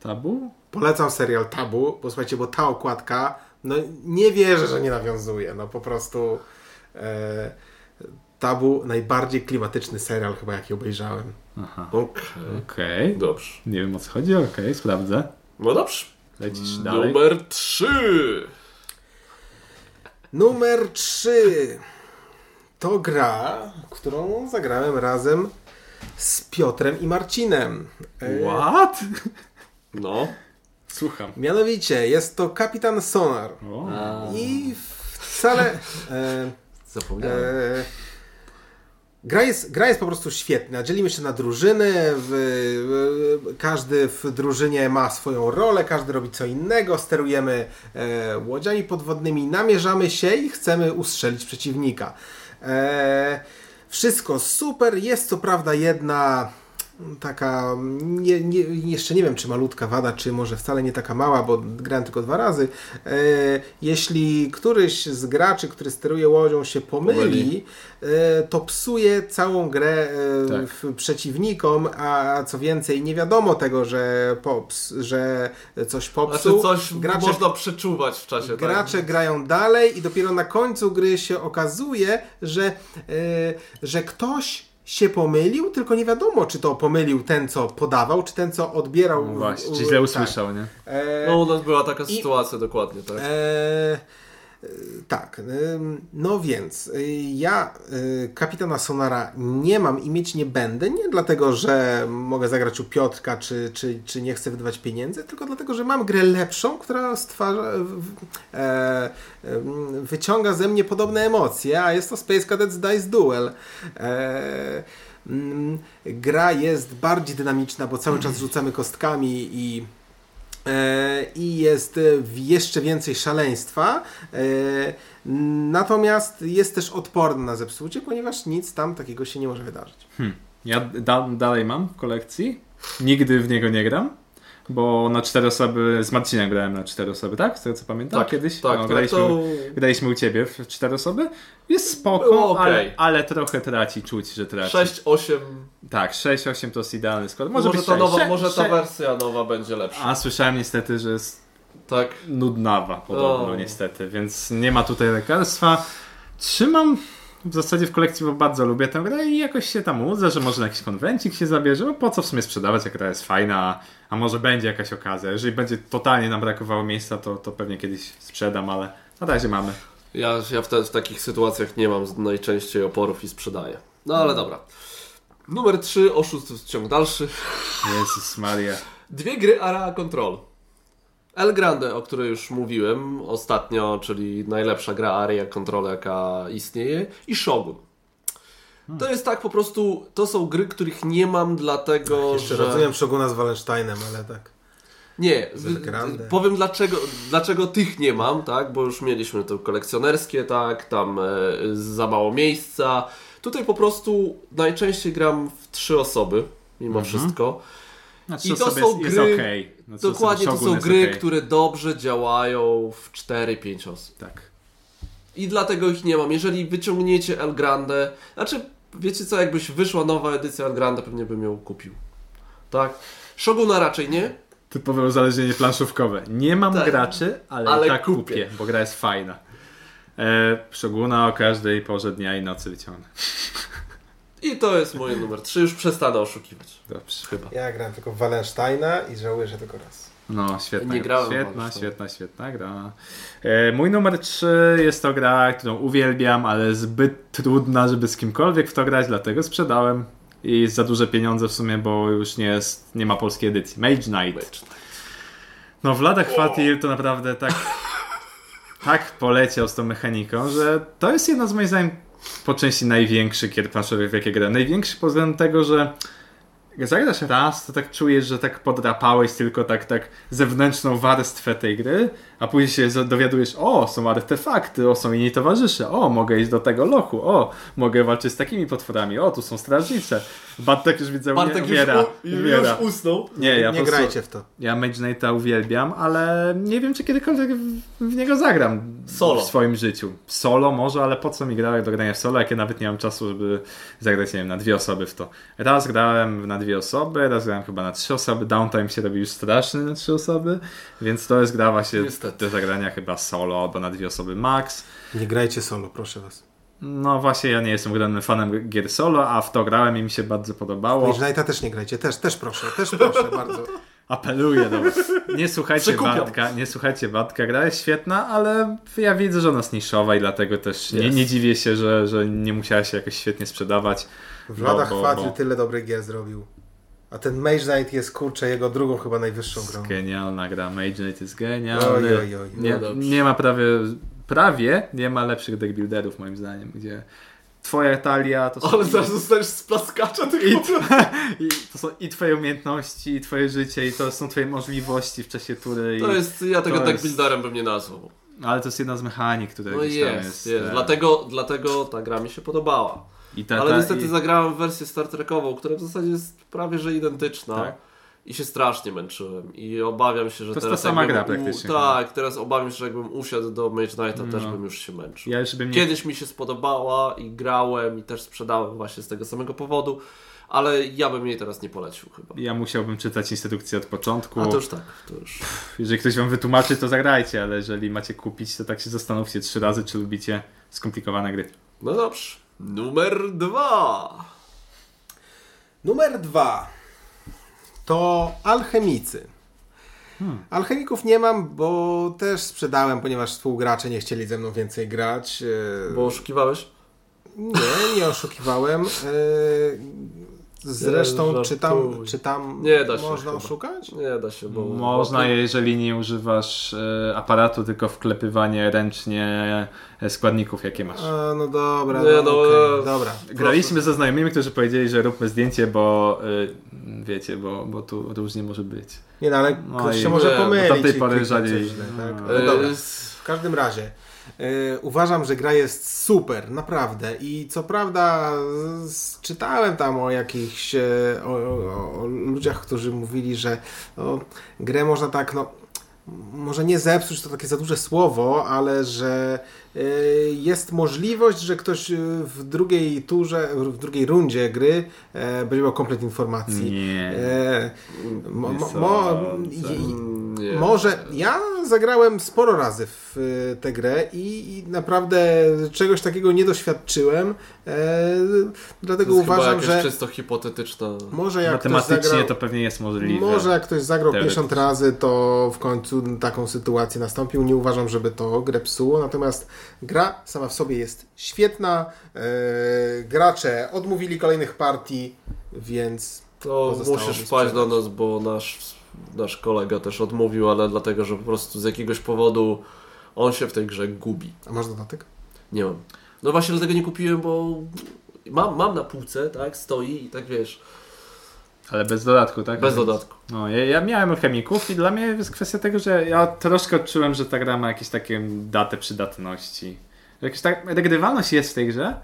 Tabu? Polecam serial Tabu, bo słuchajcie, bo ta okładka, no nie wierzę, że nie nawiązuje. No po prostu e, Tabu najbardziej klimatyczny serial chyba jaki obejrzałem. Aha, Okej. okej. Dobrze. Nie wiem o co chodzi, okej, sprawdzę. No dobrze. Lecisz dalej. Numer 3. Numer 3 to gra, którą zagrałem razem z Piotrem i Marcinem. E, What? No. Słucham. Mianowicie jest to Kapitan Sonar. O. I wcale, e, Zapomniałem. E, Gra jest, gra jest po prostu świetna. Dzielimy się na drużyny. W, w, każdy w drużynie ma swoją rolę, każdy robi co innego. Sterujemy e, łodziami podwodnymi, namierzamy się i chcemy ustrzelić przeciwnika. E, wszystko super. Jest co prawda jedna taka, nie, nie, jeszcze nie wiem czy malutka wada, czy może wcale nie taka mała, bo grałem tylko dwa razy. E, jeśli któryś z graczy, który steruje łodzią się pomyli, Pomyli. e, to psuje całą grę e, Tak. w, przeciwnikom, a co więcej nie wiadomo tego, że, pops, że coś popsuł. Znaczy coś Gracze- można przeczuwać w czasie. Gracze tak? grają dalej i dopiero na końcu gry się okazuje, że, e, że ktoś się pomylił, tylko nie wiadomo, czy to pomylił ten, co podawał, czy ten, co odbierał. No właśnie, czy źle tak. usłyszał, nie? E, No u nas była taka I- sytuacja dokładnie, tak. E, tak, ym, no więc y, ja kapitana Sonara nie mam i mieć nie będę, nie dlatego, że mogę zagrać u Piotrka, czy, czy, czy nie chcę wydawać pieniędzy, tylko dlatego, że mam grę lepszą, która stwarza, e, wyciąga ze mnie podobne emocje, a jest to Space Cadets Dice Duel. E, gra jest bardziej dynamiczna, bo cały czas rzucamy kostkami i E, i jest e, jeszcze więcej szaleństwa. E, Natomiast jest też odporny na zepsucie, ponieważ nic tam takiego się nie może wydarzyć. Ja da, dalej mam w kolekcji. Nigdy w niego nie gram. Bo na cztery osoby, z Marcinem grałem na cztery osoby, tak? Z tego co pamiętam Tak, kiedyś. tak, no, tak, graliśmy, to- graliśmy u ciebie w cztery osoby. Jest spoko, okej. ale, ale trochę traci, czuć, że traci. 6, 8. Tak, 6-8 to jest idealny skład. Może, Może, ta nowa, Sze- może ta wersja nowa będzie lepsza. A słyszałem niestety, że jest Tak. nudnawa podobno O. niestety, więc nie ma tutaj lekarstwa. Trzymam w zasadzie w kolekcji, bo bardzo lubię tę grę i jakoś się tam łudzę, że może na jakiś konwencik się zabierze, bo po co w sumie sprzedawać, jak gra jest fajna, a- może będzie jakaś okazja. Jeżeli będzie totalnie nam brakowało miejsca, to, to pewnie kiedyś sprzedam, ale na razie mamy. Ja, ja w, te, w takich sytuacjach nie mam najczęściej oporów i sprzedaję. No ale dobra. Numer 3, oszustw ciąg dalszy. Jezus Maria. Dwie gry Area Control. El Grande, o której już mówiłem ostatnio, czyli najlepsza gra Area Control, jaka istnieje, i Shogun. To jest tak po prostu, to są gry, których nie mam dlatego, Jeszcze że... rozumiem Szoguna z Wallensteinem, ale tak. Nie, powiem dlaczego, dlaczego tych nie mam, tak? Bo już mieliśmy to kolekcjonerskie, tak? Tam e, za mało miejsca. Tutaj po prostu najczęściej gram w trzy osoby, mimo Mhm. wszystko. Znaczy, I to są jest, jest gry- okej. No, co Dokładnie, to są jest gry, okej. które dobrze działają w 4-5 osób. Tak. I dlatego ich nie mam. Jeżeli wyciągniecie El Grande, znaczy, wiecie co, jakbyś wyszła nowa edycja El Grande, pewnie bym ją kupił. Tak? Shoguna raczej nie. Typowe uzależnienie planszówkowe. Nie mam Tak. graczy, ale, Ale tak kupię. kupię, bo gra jest fajna. E, Szoguna o każdej porze dnia i nocy wyciągnę. I to jest mój numer 3. Już przestanę oszukiwać. Dobrze. Chyba. Ja grałem tylko w Wallensteina i żałuję, że tylko raz. No, świetna, Nie gra. grałem w świetna, świetna, świetna gra. E, mój numer 3 jest to gra, którą uwielbiam, ale zbyt trudna, żeby z kimkolwiek w to grać, dlatego sprzedałem. I za duże pieniądze w sumie, bo już nie jest, nie ma polskiej edycji. Mage Knight. No, Wladek Fatil to naprawdę tak, tak poleciał z tą mechaniką, że to jest jedna z moich zdaniem po części największych gier planszowych, w jakie grałem. Największy pod względem tego, że zagrasz raz, to tak czujesz, że tak podrapałeś tylko tak, tak zewnętrzną warstwę tej gry, a później się dowiadujesz, o, są artefakty, o, są inni towarzysze, o, mogę iść do tego lochu, o, mogę walczyć z takimi potworami, o, tu są strażnice. Bartek już widzę, Bartek umiera, już, u, umiera. już usnął. Nie, ja nie po prostu- grajcie w to. ja Mage Knighta uwielbiam, ale nie wiem, czy kiedykolwiek w, niego zagram Solo. w swoim życiu. Solo może, ale po co mi grać do grania w solo, jak ja nawet nie mam czasu, żeby zagrać, nie wiem, na dwie osoby w to. Raz grałem na dwie osoby, raz grałem chyba na trzy osoby, downtime się robi już straszny na trzy osoby, więc to jest gra właśnie Niestety. do zagrania chyba solo, albo na dwie osoby max. Nie grajcie solo, proszę was. No właśnie, ja nie jestem ogromnym fanem gier solo, a w to grałem i mi się bardzo podobało. Mage Knighta też nie grajcie, też, też proszę, też proszę bardzo. Apeluję do was. Nie słuchajcie Przekupiam. Bartka, nie słuchajcie Bartka, gra jest świetna, ale ja widzę, że ona jest niszowa i dlatego też nie, nie dziwię się, że, że nie musiała się jakoś świetnie sprzedawać. W latach bo- Fatil bo- tyle dobrych gier zrobił. A ten Mage Knight jest kurczę jego drugą chyba najwyższą grą. Genialna gra, Mage Knight jest genialny. Oj, oj, oj. Nie, No nie ma prawie prawie nie ma lepszych deckbuilderów moim zdaniem, gdzie twoja talia to są, Ale zaraz zostaniesz z plaskacza tylko. i, i, to są i twoje umiejętności, i twoje życie, i to są twoje możliwości w czasie tury. To jest, ja tego tak jest- builderem bym nie nazwał. Ale to jest jedna z mechanik, które No jest, jest. jest. e, Dlatego, dlatego ta gra mi się podobała. I ta, Ale ta, niestety i, zagrałem wersję Star Trekową, która w zasadzie jest prawie że identyczna. Tak? I się strasznie męczyłem. I obawiam się, że To teraz. ta sama gra praktycznie Tak, teraz obawiam się, że jakbym usiadł do Mage Knighta, też No. bym już się męczył. Ja już bym nie Kiedyś mi się spodobała i grałem i też sprzedałem właśnie z tego samego powodu, ale ja bym jej teraz nie polecił chyba. Ja musiałbym czytać instrukcję od początku. A to już tak, to już. Jeżeli ktoś wam wytłumaczy, to zagrajcie, ale jeżeli macie kupić, to tak się zastanówcie trzy razy, czy lubicie skomplikowane gry. No dobrze. Numer dwa. Numer dwa to alchemicy. Alchemików nie mam, bo też sprzedałem, ponieważ współgracze nie chcieli ze mną więcej grać. e, Bo oszukiwałeś? Nie, nie oszukiwałem. E, Zresztą, czy tam, czy tam Nie da się można chyba. oszukać? Nie da się, bo... Można, bo... jeżeli nie używasz e, aparatu, tylko wklepywanie ręcznie e, składników, jakie masz. A, no dobra, Nie, no, no, okej, e, dobra. Graliśmy ze znajomymi, którzy powiedzieli, że róbmy zdjęcie, bo e, wiecie, bo, bo tu różnie może być. Nie no, ale No ktoś i- się może nie, pomylić. od tamtej pory rzadziej. tak? No. No E, dobra. W każdym razie e, uważam, że gra jest super, naprawdę. I co prawda czytałem tam o jakichś e, o, o, o ludziach, którzy mówili, że no, grę można tak, no może nie zepsuć, to takie za duże słowo, ale że e, jest możliwość, że ktoś e, w drugiej turze, w drugiej rundzie gry e, będzie miał komplet informacji. Nie. E, mo, mo, Nie mo, Nie. może ja zagrałem sporo razy w tę grę i, i naprawdę czegoś takiego nie doświadczyłem. E, dlatego To jest chyba uważam, że czysto hipotetyczna... może jak ktoś Matematycznie zagrał, to pewnie jest możliwe. może jak ktoś zagrał Teoretycznie. 50 razy, to w końcu taką sytuację nastąpił. Nie uważam, żeby to grę psuło, natomiast gra sama w sobie jest świetna. E, gracze odmówili kolejnych partii, więc To musisz wpaść do nas, bo nasz, nasz kolega też odmówił, ale dlatego, że po prostu z jakiegoś powodu on się w tej grze gubi. a masz dodatek? Nie mam. No właśnie dlatego nie kupiłem, bo mam, mam na półce, tak, stoi i tak wiesz, Ale bez dodatku, tak? bez dodatku. No, ja, ja miałem alchemików i dla mnie jest kwestia tego, że ja troszkę odczułem, że ta gra ma jakieś takie datę przydatności. Jakaś tak, regrywalność jest w tej grze,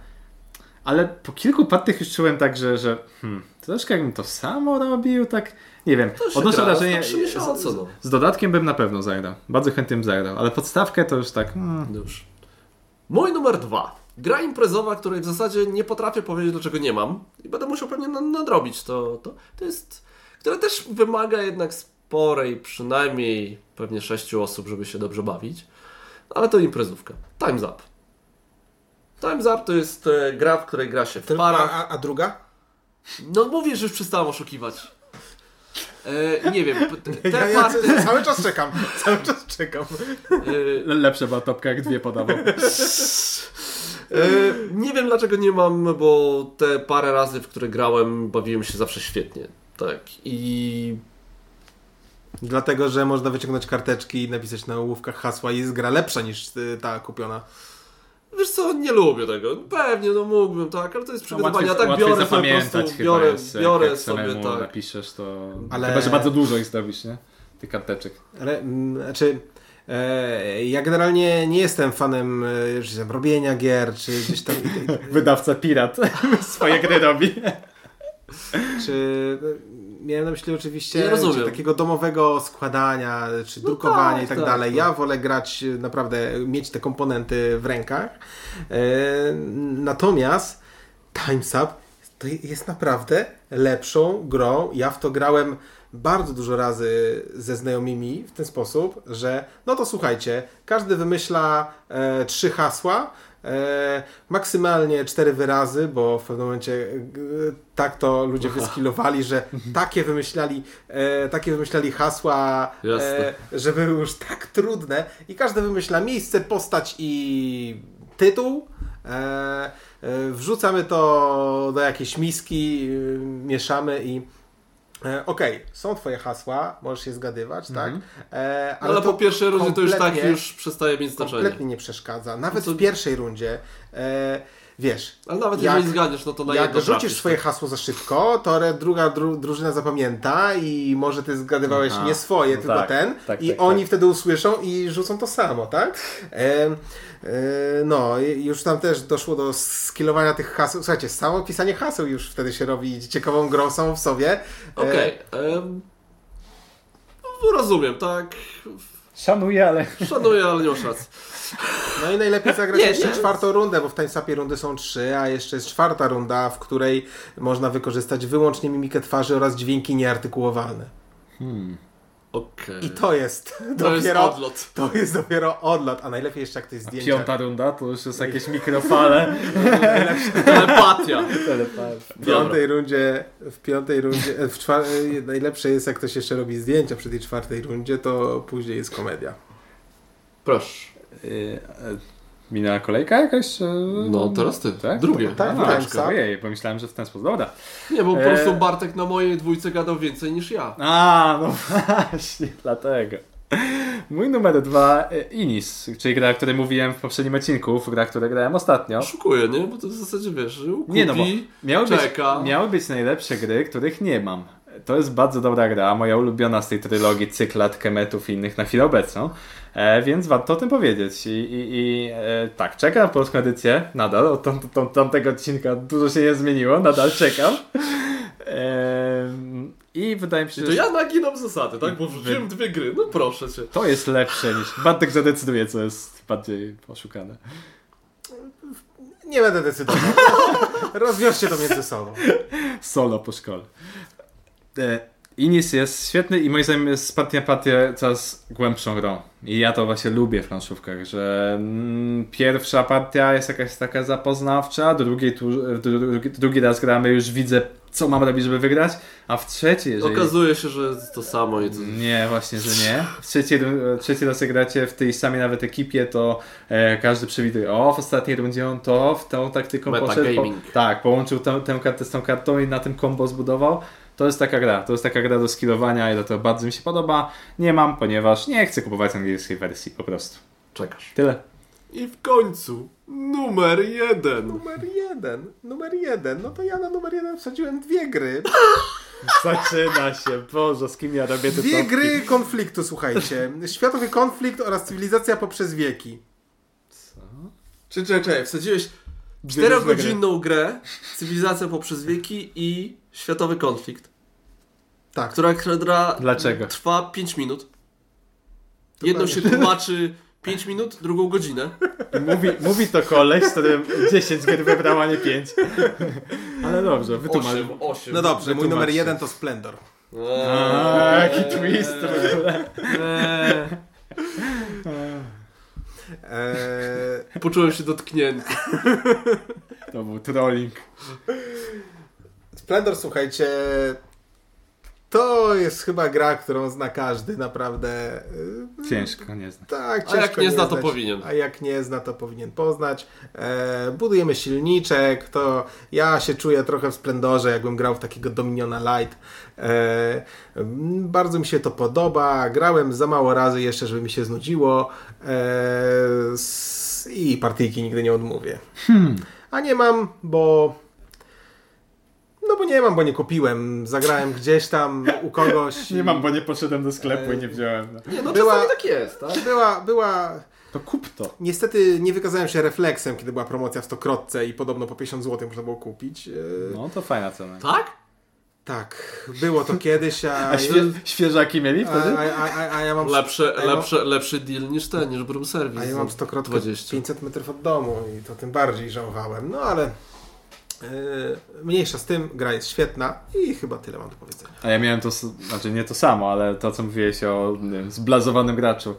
ale po kilku partiach już czułem tak, że, że hmm, troszkę jakbym to samo robił, tak, nie wiem. Odnoszę wrażenie, miesiące, no. z dodatkiem bym na pewno zagrał. Bardzo chętnie bym zagrał, ale podstawkę to już tak, hmm, Dobrze. Mój numer dwa. Gra imprezowa, której w zasadzie nie potrafię powiedzieć, dlaczego nie mam i będę musiał pewnie na- nadrobić. To, to, to jest, która też wymaga jednak sporej, przynajmniej pewnie sześciu osób, żeby się dobrze bawić. Ale to imprezówka. Time's Up. Time's Up to jest e, gra, w której gra się w parach. A, a druga? No mówię, że już przestałem oszukiwać. E, nie wiem, te Ja, ja cały czas czekam, cały czas czekam. E, lepsze była topka jak dwie podawał. E, nie wiem dlaczego nie mam, bo te parę razy, w które grałem, bawiłem się zawsze świetnie. Tak. I Dlatego, że można wyciągnąć karteczki i napisać na ołówkach hasła i jest gra lepsza niż y, ta kupiona. wiesz co, nie lubię tego. Pewnie, no mógłbym, tak, ale to jest przygotowanie. Ja tak łatwiej biorę sobie po prostu, chyba biorę, jest, biorę jak sobie tak. napiszesz to... Ale- Chyba, że bardzo dużo ich zrobisz, nie? Tych karteczek. Ale, znaczy, ja generalnie nie jestem fanem e, że tam, robienia gier, czy gdzieś tam, Wydawca pirat swoje gry robi. czy e, miałem na myśli oczywiście Ja takiego domowego składania, czy drukowania tak, i tak, tak, dalej. tak. Ja wolę grać, e, naprawdę, mieć te komponenty w rękach. E, natomiast Time's Up to jest naprawdę lepszą grą. Ja w to grałem bardzo dużo razy ze znajomymi w ten sposób, że no to słuchajcie, każdy wymyśla e, trzy hasła, e, maksymalnie cztery wyrazy, bo w pewnym momencie e, tak to ludzie wyskilowali, że takie wymyślali, e, takie wymyślali hasła, e, że były już tak trudne i każdy wymyśla miejsce, postać i tytuł. E, e, wrzucamy to do jakiejś miski, mieszamy i E, Okej, są twoje hasła, możesz je zgadywać, Mhm. tak? E, Ale, ale po pierwszej rundzie to już tak już przestaje mieć znaczenie. Kompletnie nie przeszkadza. Nawet No w pierwszej rundzie, e, wiesz, Ale nawet Jak- jeżeli zgadniesz, no to na jak rzucisz trafisz. swoje hasło za szybko, to re- druga dru, drużyna zapamięta i może ty zgadywałeś Aha. nie swoje, No tylko tak, ten tak, i tak, oni tak. wtedy usłyszą i rzucą to samo, tak? E, e, no, już tam też doszło do skillowania tych haseł. Słuchajcie, samo pisanie haseł już wtedy się robi ciekawą grą samą w sobie. E, Okej. em, no, rozumiem, tak. Szanuję, ale... Szanuję, ale nie masz racji. No i najlepiej zagrać Nie, jeszcze nie. czwartą rundę, bo w timesapie rundy są trzy, a jeszcze jest czwarta runda, w której można wykorzystać wyłącznie mimikę twarzy oraz dźwięki nieartykułowalne. Okej. I to jest To jest dopiero odlot. To jest dopiero odlot, a najlepiej jeszcze jak to jest zdjęcie. Piąta runda to już jest jakieś mikrofale. Telepatia. W piątej rundzie, w piątej rundzie, w czwar... e, najlepsze jest jak ktoś jeszcze robi zdjęcia przy tej czwartej rundzie, to później jest komedia. Proszę. Minęła kolejka jakaś? No, teraz ty. Tak? Drugie. Tak, Time's czekaj, Up. Ojej, pomyślałem, że w ten sposób. Dobra. Nie, bo po E. prostu Bartek na mojej dwójce gadał więcej niż ja. A, no właśnie, dlatego. Mój numer dwa, e, Inis, czyli gra, o której mówiłem w poprzednim odcinku, gra, której grałem ostatnio. Szukuję, nie? Bo to w zasadzie wiesz, kupi, Nie no, bo miały być, czeka. miały być najlepsze gry, których nie mam. To jest bardzo dobra gra, moja ulubiona z tej trylogii Cyklat, Kemetów i innych na chwilę obecną, e, więc warto o tym powiedzieć. I, i, i e, tak, czekam na polską edycję, nadal, od tam, tam, tamtego odcinka dużo się nie zmieniło, nadal czekam. E, I wydaje mi się, I to że ja naginam zasady, tak? Bo wrzuciłem dwie gry, no proszę cię. to jest lepsze niż... Bartek zadecyduje, co jest bardziej oszukane. Nie będę decydował. Rozwiążcie to między sobą. Solo po szkole. E, Inis jest świetny i moim zdaniem jest partia na partię coraz głębszą grą. I ja to właśnie lubię w planszówkach, że mm, pierwsza partia jest jakaś taka zapoznawcza, drugiej tu, drugi, drugi raz gramy, już widzę co mam robić, żeby wygrać, a w trzeciej, jeżeli... Okazuje się, że jest to samo i to... Nie, właśnie, że nie. W trzeciej, ru- trzeci raz gracie w tej samej nawet ekipie, to e, każdy przewiduje, o, w ostatniej rundzie on to, w tą taktyką poszedł. Metagaming. Po, tak, połączył tę, tę kartę z tą kartą i na tym combo zbudował. To jest taka gra, to jest taka gra do skillowania i dlatego bardzo mi się podoba. Nie mam, ponieważ nie chcę kupować angielskiej wersji, po prostu. Czekasz. Tyle. I w końcu numer jeden. Numer jeden. Numer jeden. No to ja na numer jeden wsadziłem dwie gry. Zaczyna się, Boże, z kim ja robię te Dwie topki? gry konfliktu, słuchajcie. Światowy konflikt oraz cywilizacja poprzez wieki. Czy czekaj, czekaj, wsadziłeś czterogodzinną grę, cywilizacja poprzez wieki i światowy konflikt, Tak. która, która Dlaczego? trwa 5 minut. Jedną się tłumaczy 5 minut, drugą godzinę. Mówi, mówi to koleś, z którym 10 gier wybrał, a nie 5. Ale dobrze, wytłumacz. 8, 8. No dobrze, mój numer jeden to Splendor. A, jaki twist w ogóle. Eee, Poczułem się dotknięty. To był trolling. Splendor, słuchajcie, to jest chyba gra, którą zna każdy, naprawdę. Yy, Ciężko, nie znam. Tak, A jak ciężko nie zna, to znać. powinien. A jak nie zna, to powinien poznać. E, budujemy silniczek, to ja się czuję trochę w Splendorze, jakbym grał w takiego Dominiona Light. E, bardzo mi się to podoba. Grałem za mało razy jeszcze, żeby mi się znudziło. E, s, I partyjki nigdy nie odmówię. A nie mam, bo... No bo nie mam, bo nie kupiłem. Zagrałem gdzieś tam u kogoś. Nie mam, bo nie poszedłem do sklepu i nie wziąłem. No. Nie, no Była- czasami tak jest, tak? Była, była To kup to. Niestety nie wykazałem się refleksem, kiedy była promocja w stokrotce i podobno po 50 zł można było kupić. E, No to fajna cena. Tak? Tak, było to kiedyś, a, A świe, świeżaki mieli a, wtedy? a, a, a ja mam Lepsze, a ja mam- lepsze, lepszy deal niż ten, niż Broom Service. A ja mam stokrotkę 20. 500 metrów od domu i to tym bardziej żałowałem. No ale e, mniejsza z tym, gra jest świetna i chyba tyle mam do powiedzenia. A ja miałem to, znaczy nie to samo, ale to co mówiłeś o wiem, zblazowanym graczu.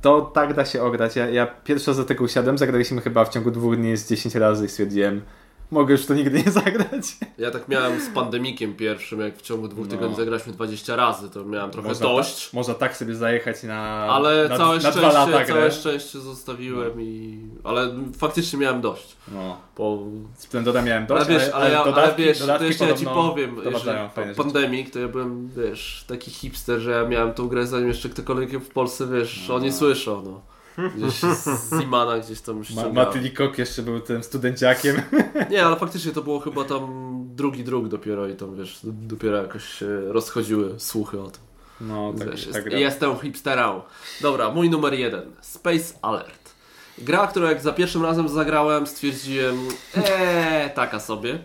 To tak da się ograć. Ja, ja pierwszy raz do tego usiadłem, zagraliśmy chyba w ciągu dwóch dni z 10 razy i stwierdziłem mogę już to nigdy nie zagrać. Ja tak miałem z pandemikiem pierwszym, jak w ciągu dwóch No. tygodni zagraliśmy 20 razy, to miałem trochę Można, dość. ta, można tak sobie zajechać na Ale na, całe, na szczęście, lata całe szczęście zostawiłem i... Ale faktycznie miałem dość. No. Po... Splendora miałem dość, Ale wiesz, ale, ja, dodatki, ale wiesz, to jeszcze ja ci powiem, jeżeli pandemik, to ja byłem, wiesz, taki hipster, że ja miałem tą grę zanim jeszcze ktokolwiek w Polsce, wiesz, o nie słyszał, no. Gdzieś z Zimana gdzieś tam ściągałem. Maty Kok jeszcze był tym studenciakiem. Nie, ale faktycznie to było chyba tam drugi druk dopiero i tam, wiesz, dopiero jakoś się rozchodziły słuchy o tym. No, tak, Wiesz, tak jest, gra. jestem hipsterą. Dobra, mój numer jeden. Space Alert. Gra, którą jak za pierwszym razem zagrałem, stwierdziłem, eee, taka sobie.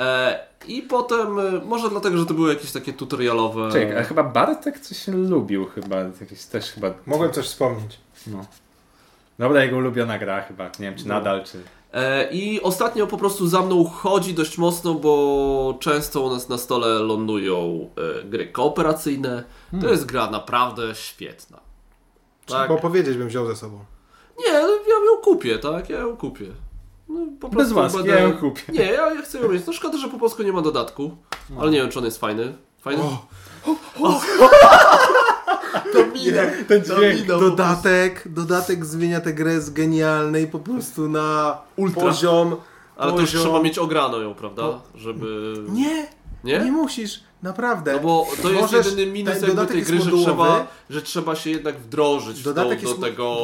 E, I potem, e, może dlatego, że to były jakieś takie tutorialowe... Czekaj, a chyba Bartek coś lubił chyba, jakieś też chyba... Mogłem coś wspomnieć. No. Dobra, jego ulubiona gra chyba, nie wiem czy No. nadal, czy... E, I ostatnio po prostu za mną chodzi dość mocno, bo często u nas na stole lądują e, gry kooperacyjne. To jest gra naprawdę świetna. Tak? Bo powiedzieć bym wziął ze sobą. Nie, no, ja ją kupię, tak? Ja ją kupię. No, po Bez łaski, ja ją kupię. Nie, ja, ja chcę ją mieć. No szkoda, że po polsku nie ma dodatku. Ale nie wiem, czy on jest fajny. Fajny? Nie, Ten dźwięk. dodatek, dodatek zmienia tę grę z genialnej po prostu na Ultra. poziom. Ale to już poziom- trzeba mieć ograną ją, prawda? Żeby... Nie, Nie? nie musisz, naprawdę. No bo to jest Możesz- jedyny minus ten jakby tej gry, że trzeba, że trzeba się jednak wdrożyć w to, do jest- tego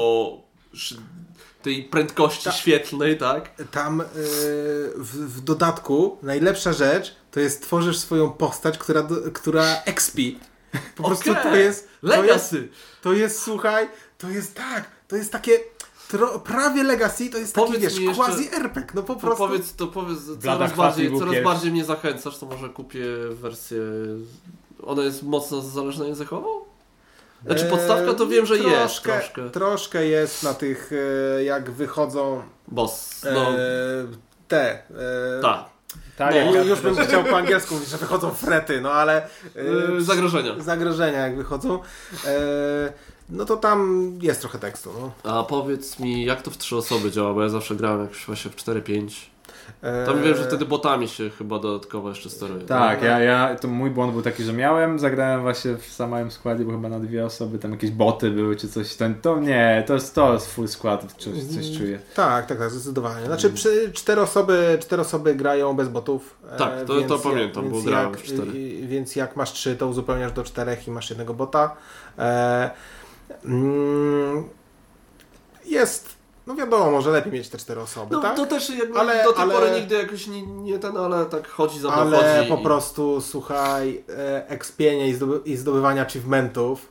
tej prędkości Ta- świetlnej, tak? Tam yy, w, w dodatku najlepsza rzecz to jest tworzysz swoją postać, która, która expi. Po prostu Okej. to jest. To jest, Legacy! to jest, słuchaj, to jest tak, to jest takie tro, prawie legacy, to jest taki, Powiedz wiesz, mi jeszcze- quasi RPG, no po To prostu. powiedz, to powiedz coraz, bardziej, coraz pierwszy. bardziej mnie zachęcasz, to może kupię wersję... Ona jest mocno zależna językowo? Znaczy podstawka to wiem, że jest Eee, troszkę, troszkę. Troszkę jest na tych, e, jak wychodzą Boss, e, no, te. E, tak. No, jak Ju- Już bym chciał po angielsku mówić, że wychodzą frety, no ale Yy, zagrożenia. zagrożenia jak wychodzą, e, no to tam jest trochę tekstu. No. A powiedz mi, jak to w trzy osoby działa, bo ja zawsze grałem jakoś właśnie w 4-5. E, Tam wiem, że wtedy botami się chyba dodatkowo jeszcze steruje. Tak, ja, ja, to mój błąd był taki, że miałem, zagrałem właśnie w samym składzie, bo chyba na dwie osoby, tam jakieś boty były czy coś, to, to nie, to jest, to jest full skład, coś, coś czuję. Tak, tak, tak, zdecydowanie. Znaczy przy, cztery, osoby, cztery osoby grają bez botów. e, Tak, to- to pamiętam, bo więc grałem jak, w cztery. Więc jak masz trzy, to uzupełniasz do czterech i masz jednego bota. E, mm, jest, no wiadomo, że lepiej mieć te cztery osoby, No tak? to też jakby Ale- do tej ale- pory nigdy jakoś nie, nie ten, ale tak chodzi za mną Ale po i- prostu, słuchaj, e, ekspienie i, zdoby, i zdobywania achievementów,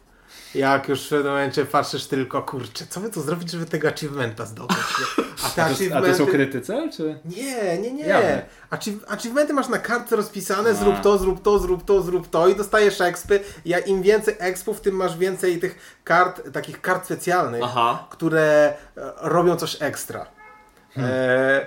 jak już w pewnym momencie patrzysz tylko, kurczę, co by tu zrobić, żeby tego achievementa zdobyć? A te A to, a to achievementy- ukryty cel, czy? Nie, nie, nie. Jawne. Achiev- achievementy masz na kartce rozpisane, zrób to, zrób to, zrób to, zrób to i dostajesz expy. Ja im więcej expów, tym masz więcej tych kart, takich kart specjalnych, Aha. które e, robią coś ekstra. Hmm. E,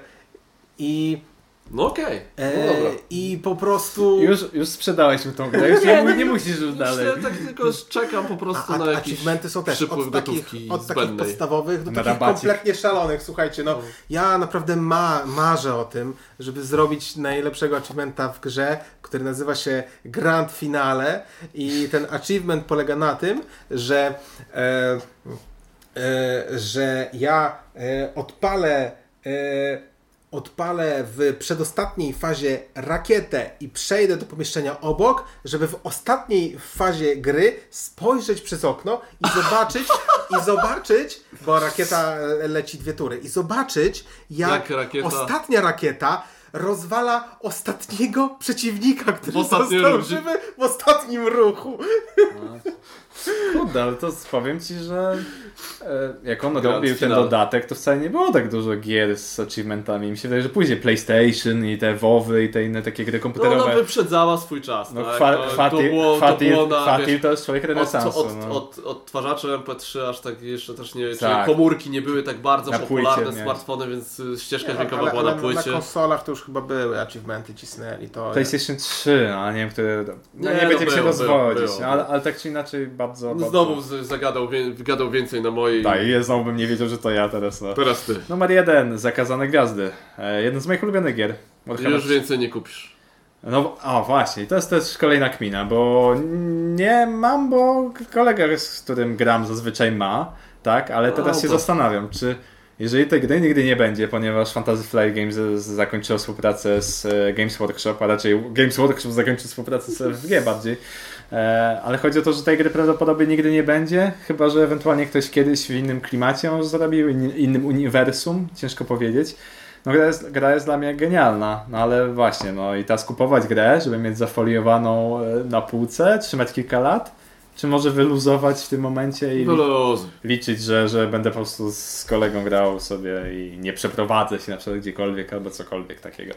I, No okej, e, no dobra. I po prostu... Już, już sprzedałeś mi tą grę, już nie, nie, nie musisz już dalej. ja tak tylko czekam po prostu A, na a jakiś achievementy są też od takich, gotówki od takich zbędnej. podstawowych do Na takich rabacik. kompletnie szalonych. Słuchajcie, no ja naprawdę ma, marzę o tym, żeby zrobić najlepszego achievementa w grze, który nazywa się Grand Finale i ten achievement polega na tym, że e, e, że ja e, odpalę e, odpalę w przedostatniej fazie rakietę i przejdę do pomieszczenia obok, żeby w ostatniej fazie gry spojrzeć przez okno i zobaczyć, i zobaczyć, bo rakieta e, leci dwie tury, i zobaczyć, jak, Jak rakieta- ostatnia rakieta rozwala ostatniego przeciwnika, który został żywy w ostatnim ruchu. Kurde, ale to powiem ci, że e, jak on Grand robił ten dodatek, to wcale nie było tak dużo gier z achievementami. Mi się wydaje, że później PlayStation i te WoWy i te inne takie gry No ona komputerowe. wyprzedzała swój czas. No, tak? No, chwatil, to było, to było na, wiesz, to jest człowiek od, renesansu. od, no. od, odtwarzacze MP3 aż tak jeszcze też nie, Tak. czyli komórki nie były tak bardzo Na popularne, płycie, smartfony, więc y, ścieżka dźwiękowa była ale na płycie. Na konsolach to już chyba były achievementy cisnęli. To PlayStation 3, no, ale nie wiem, które. No, Nie, nie, no się rozwodzić, no, ale, ale tak czy inaczej bardzo... bardzo... Znowu z- zagadał, wygadał więcej na mojej. Tak, i znowu bym nie wiedział, że to ja teraz. No. Teraz ty. Numer jeden, Zakazane Gwiazdy. E, jeden z moich ulubionych gier. Warhammer Już więcej nie kupisz. No, o właśnie, to jest też kolejna kmina, bo nie mam, bo kolega, z którym gram zazwyczaj ma, tak, ale teraz No się zastanawiam, czy jeżeli tej gry nigdy nie będzie, ponieważ Fantasy Flight Games z- zakończyło współpracę z e, Games Workshop, a raczej Games Workshop zakończył współpracę z FFG bardziej, e, ale chodzi o to, że tej gry prawdopodobnie nigdy nie będzie, chyba, że ewentualnie ktoś kiedyś w innym klimacie może zrobił, in, innym uniwersum, ciężko powiedzieć. No gra jest, gra jest dla mnie genialna, no ale właśnie, no i teraz kupować grę, żeby mieć zafoliowaną e, na półce, trzymać kilka lat, czy może wyluzować w tym momencie i Wyluzuj. liczyć, że, że będę po prostu z kolegą grał sobie i nie przeprowadzę się na przykład gdziekolwiek albo cokolwiek takiego.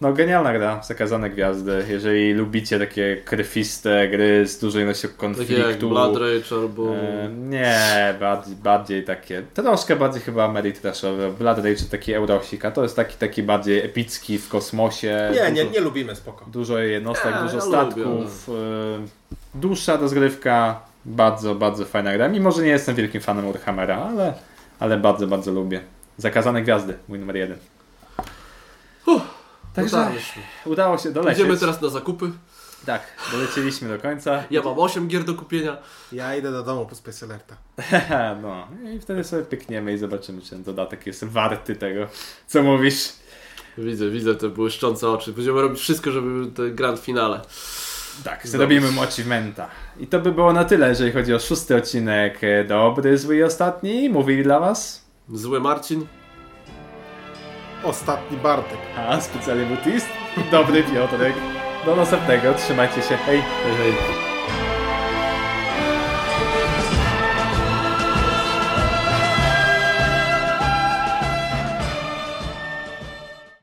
No genialna gra, Zakazane Gwiazdy, jeżeli lubicie takie krwiste gry z dużą ilością Takie jak konfliktu. Blood Rage albo... E, nie, bardziej, bardziej takie, troszkę bardziej chyba Ameritrashowe. Blood Rage to taki Eurosik, a to jest taki, taki bardziej epicki w kosmosie. Nie, nie, dużo, nie lubimy, spoko. Dużo jednostek, Nie, dużo ja statków, e, dłuższa rozgrywka, bardzo, bardzo fajna gra. Mimo, że nie jestem wielkim fanem Warhammera, ale, ale bardzo, bardzo lubię. Zakazane Gwiazdy, mój numer jeden. Także Dotarliśmy. udało się dolecieć. Idziemy teraz na zakupy. Tak, dolecieliśmy do końca. Ja mam 8 gier do kupienia. Ja idę do domu po Space Alerta. no i wtedy sobie pykniemy i zobaczymy, czy ten dodatek jest warty tego, co mówisz. Widzę, widzę te błyszczące oczy. Będziemy robić wszystko, żeby był ten grand finale. Tak, zrobimy mu achievementa. I to by było na tyle, jeżeli chodzi o szósty odcinek. E, Dobry, zły i ostatni. Mówili dla was. Zły Marcin. Ostatni Bartek. A, specjalnie butist. Dobry Piotrek. Do następnego, trzymajcie się, hej. Hej, hej.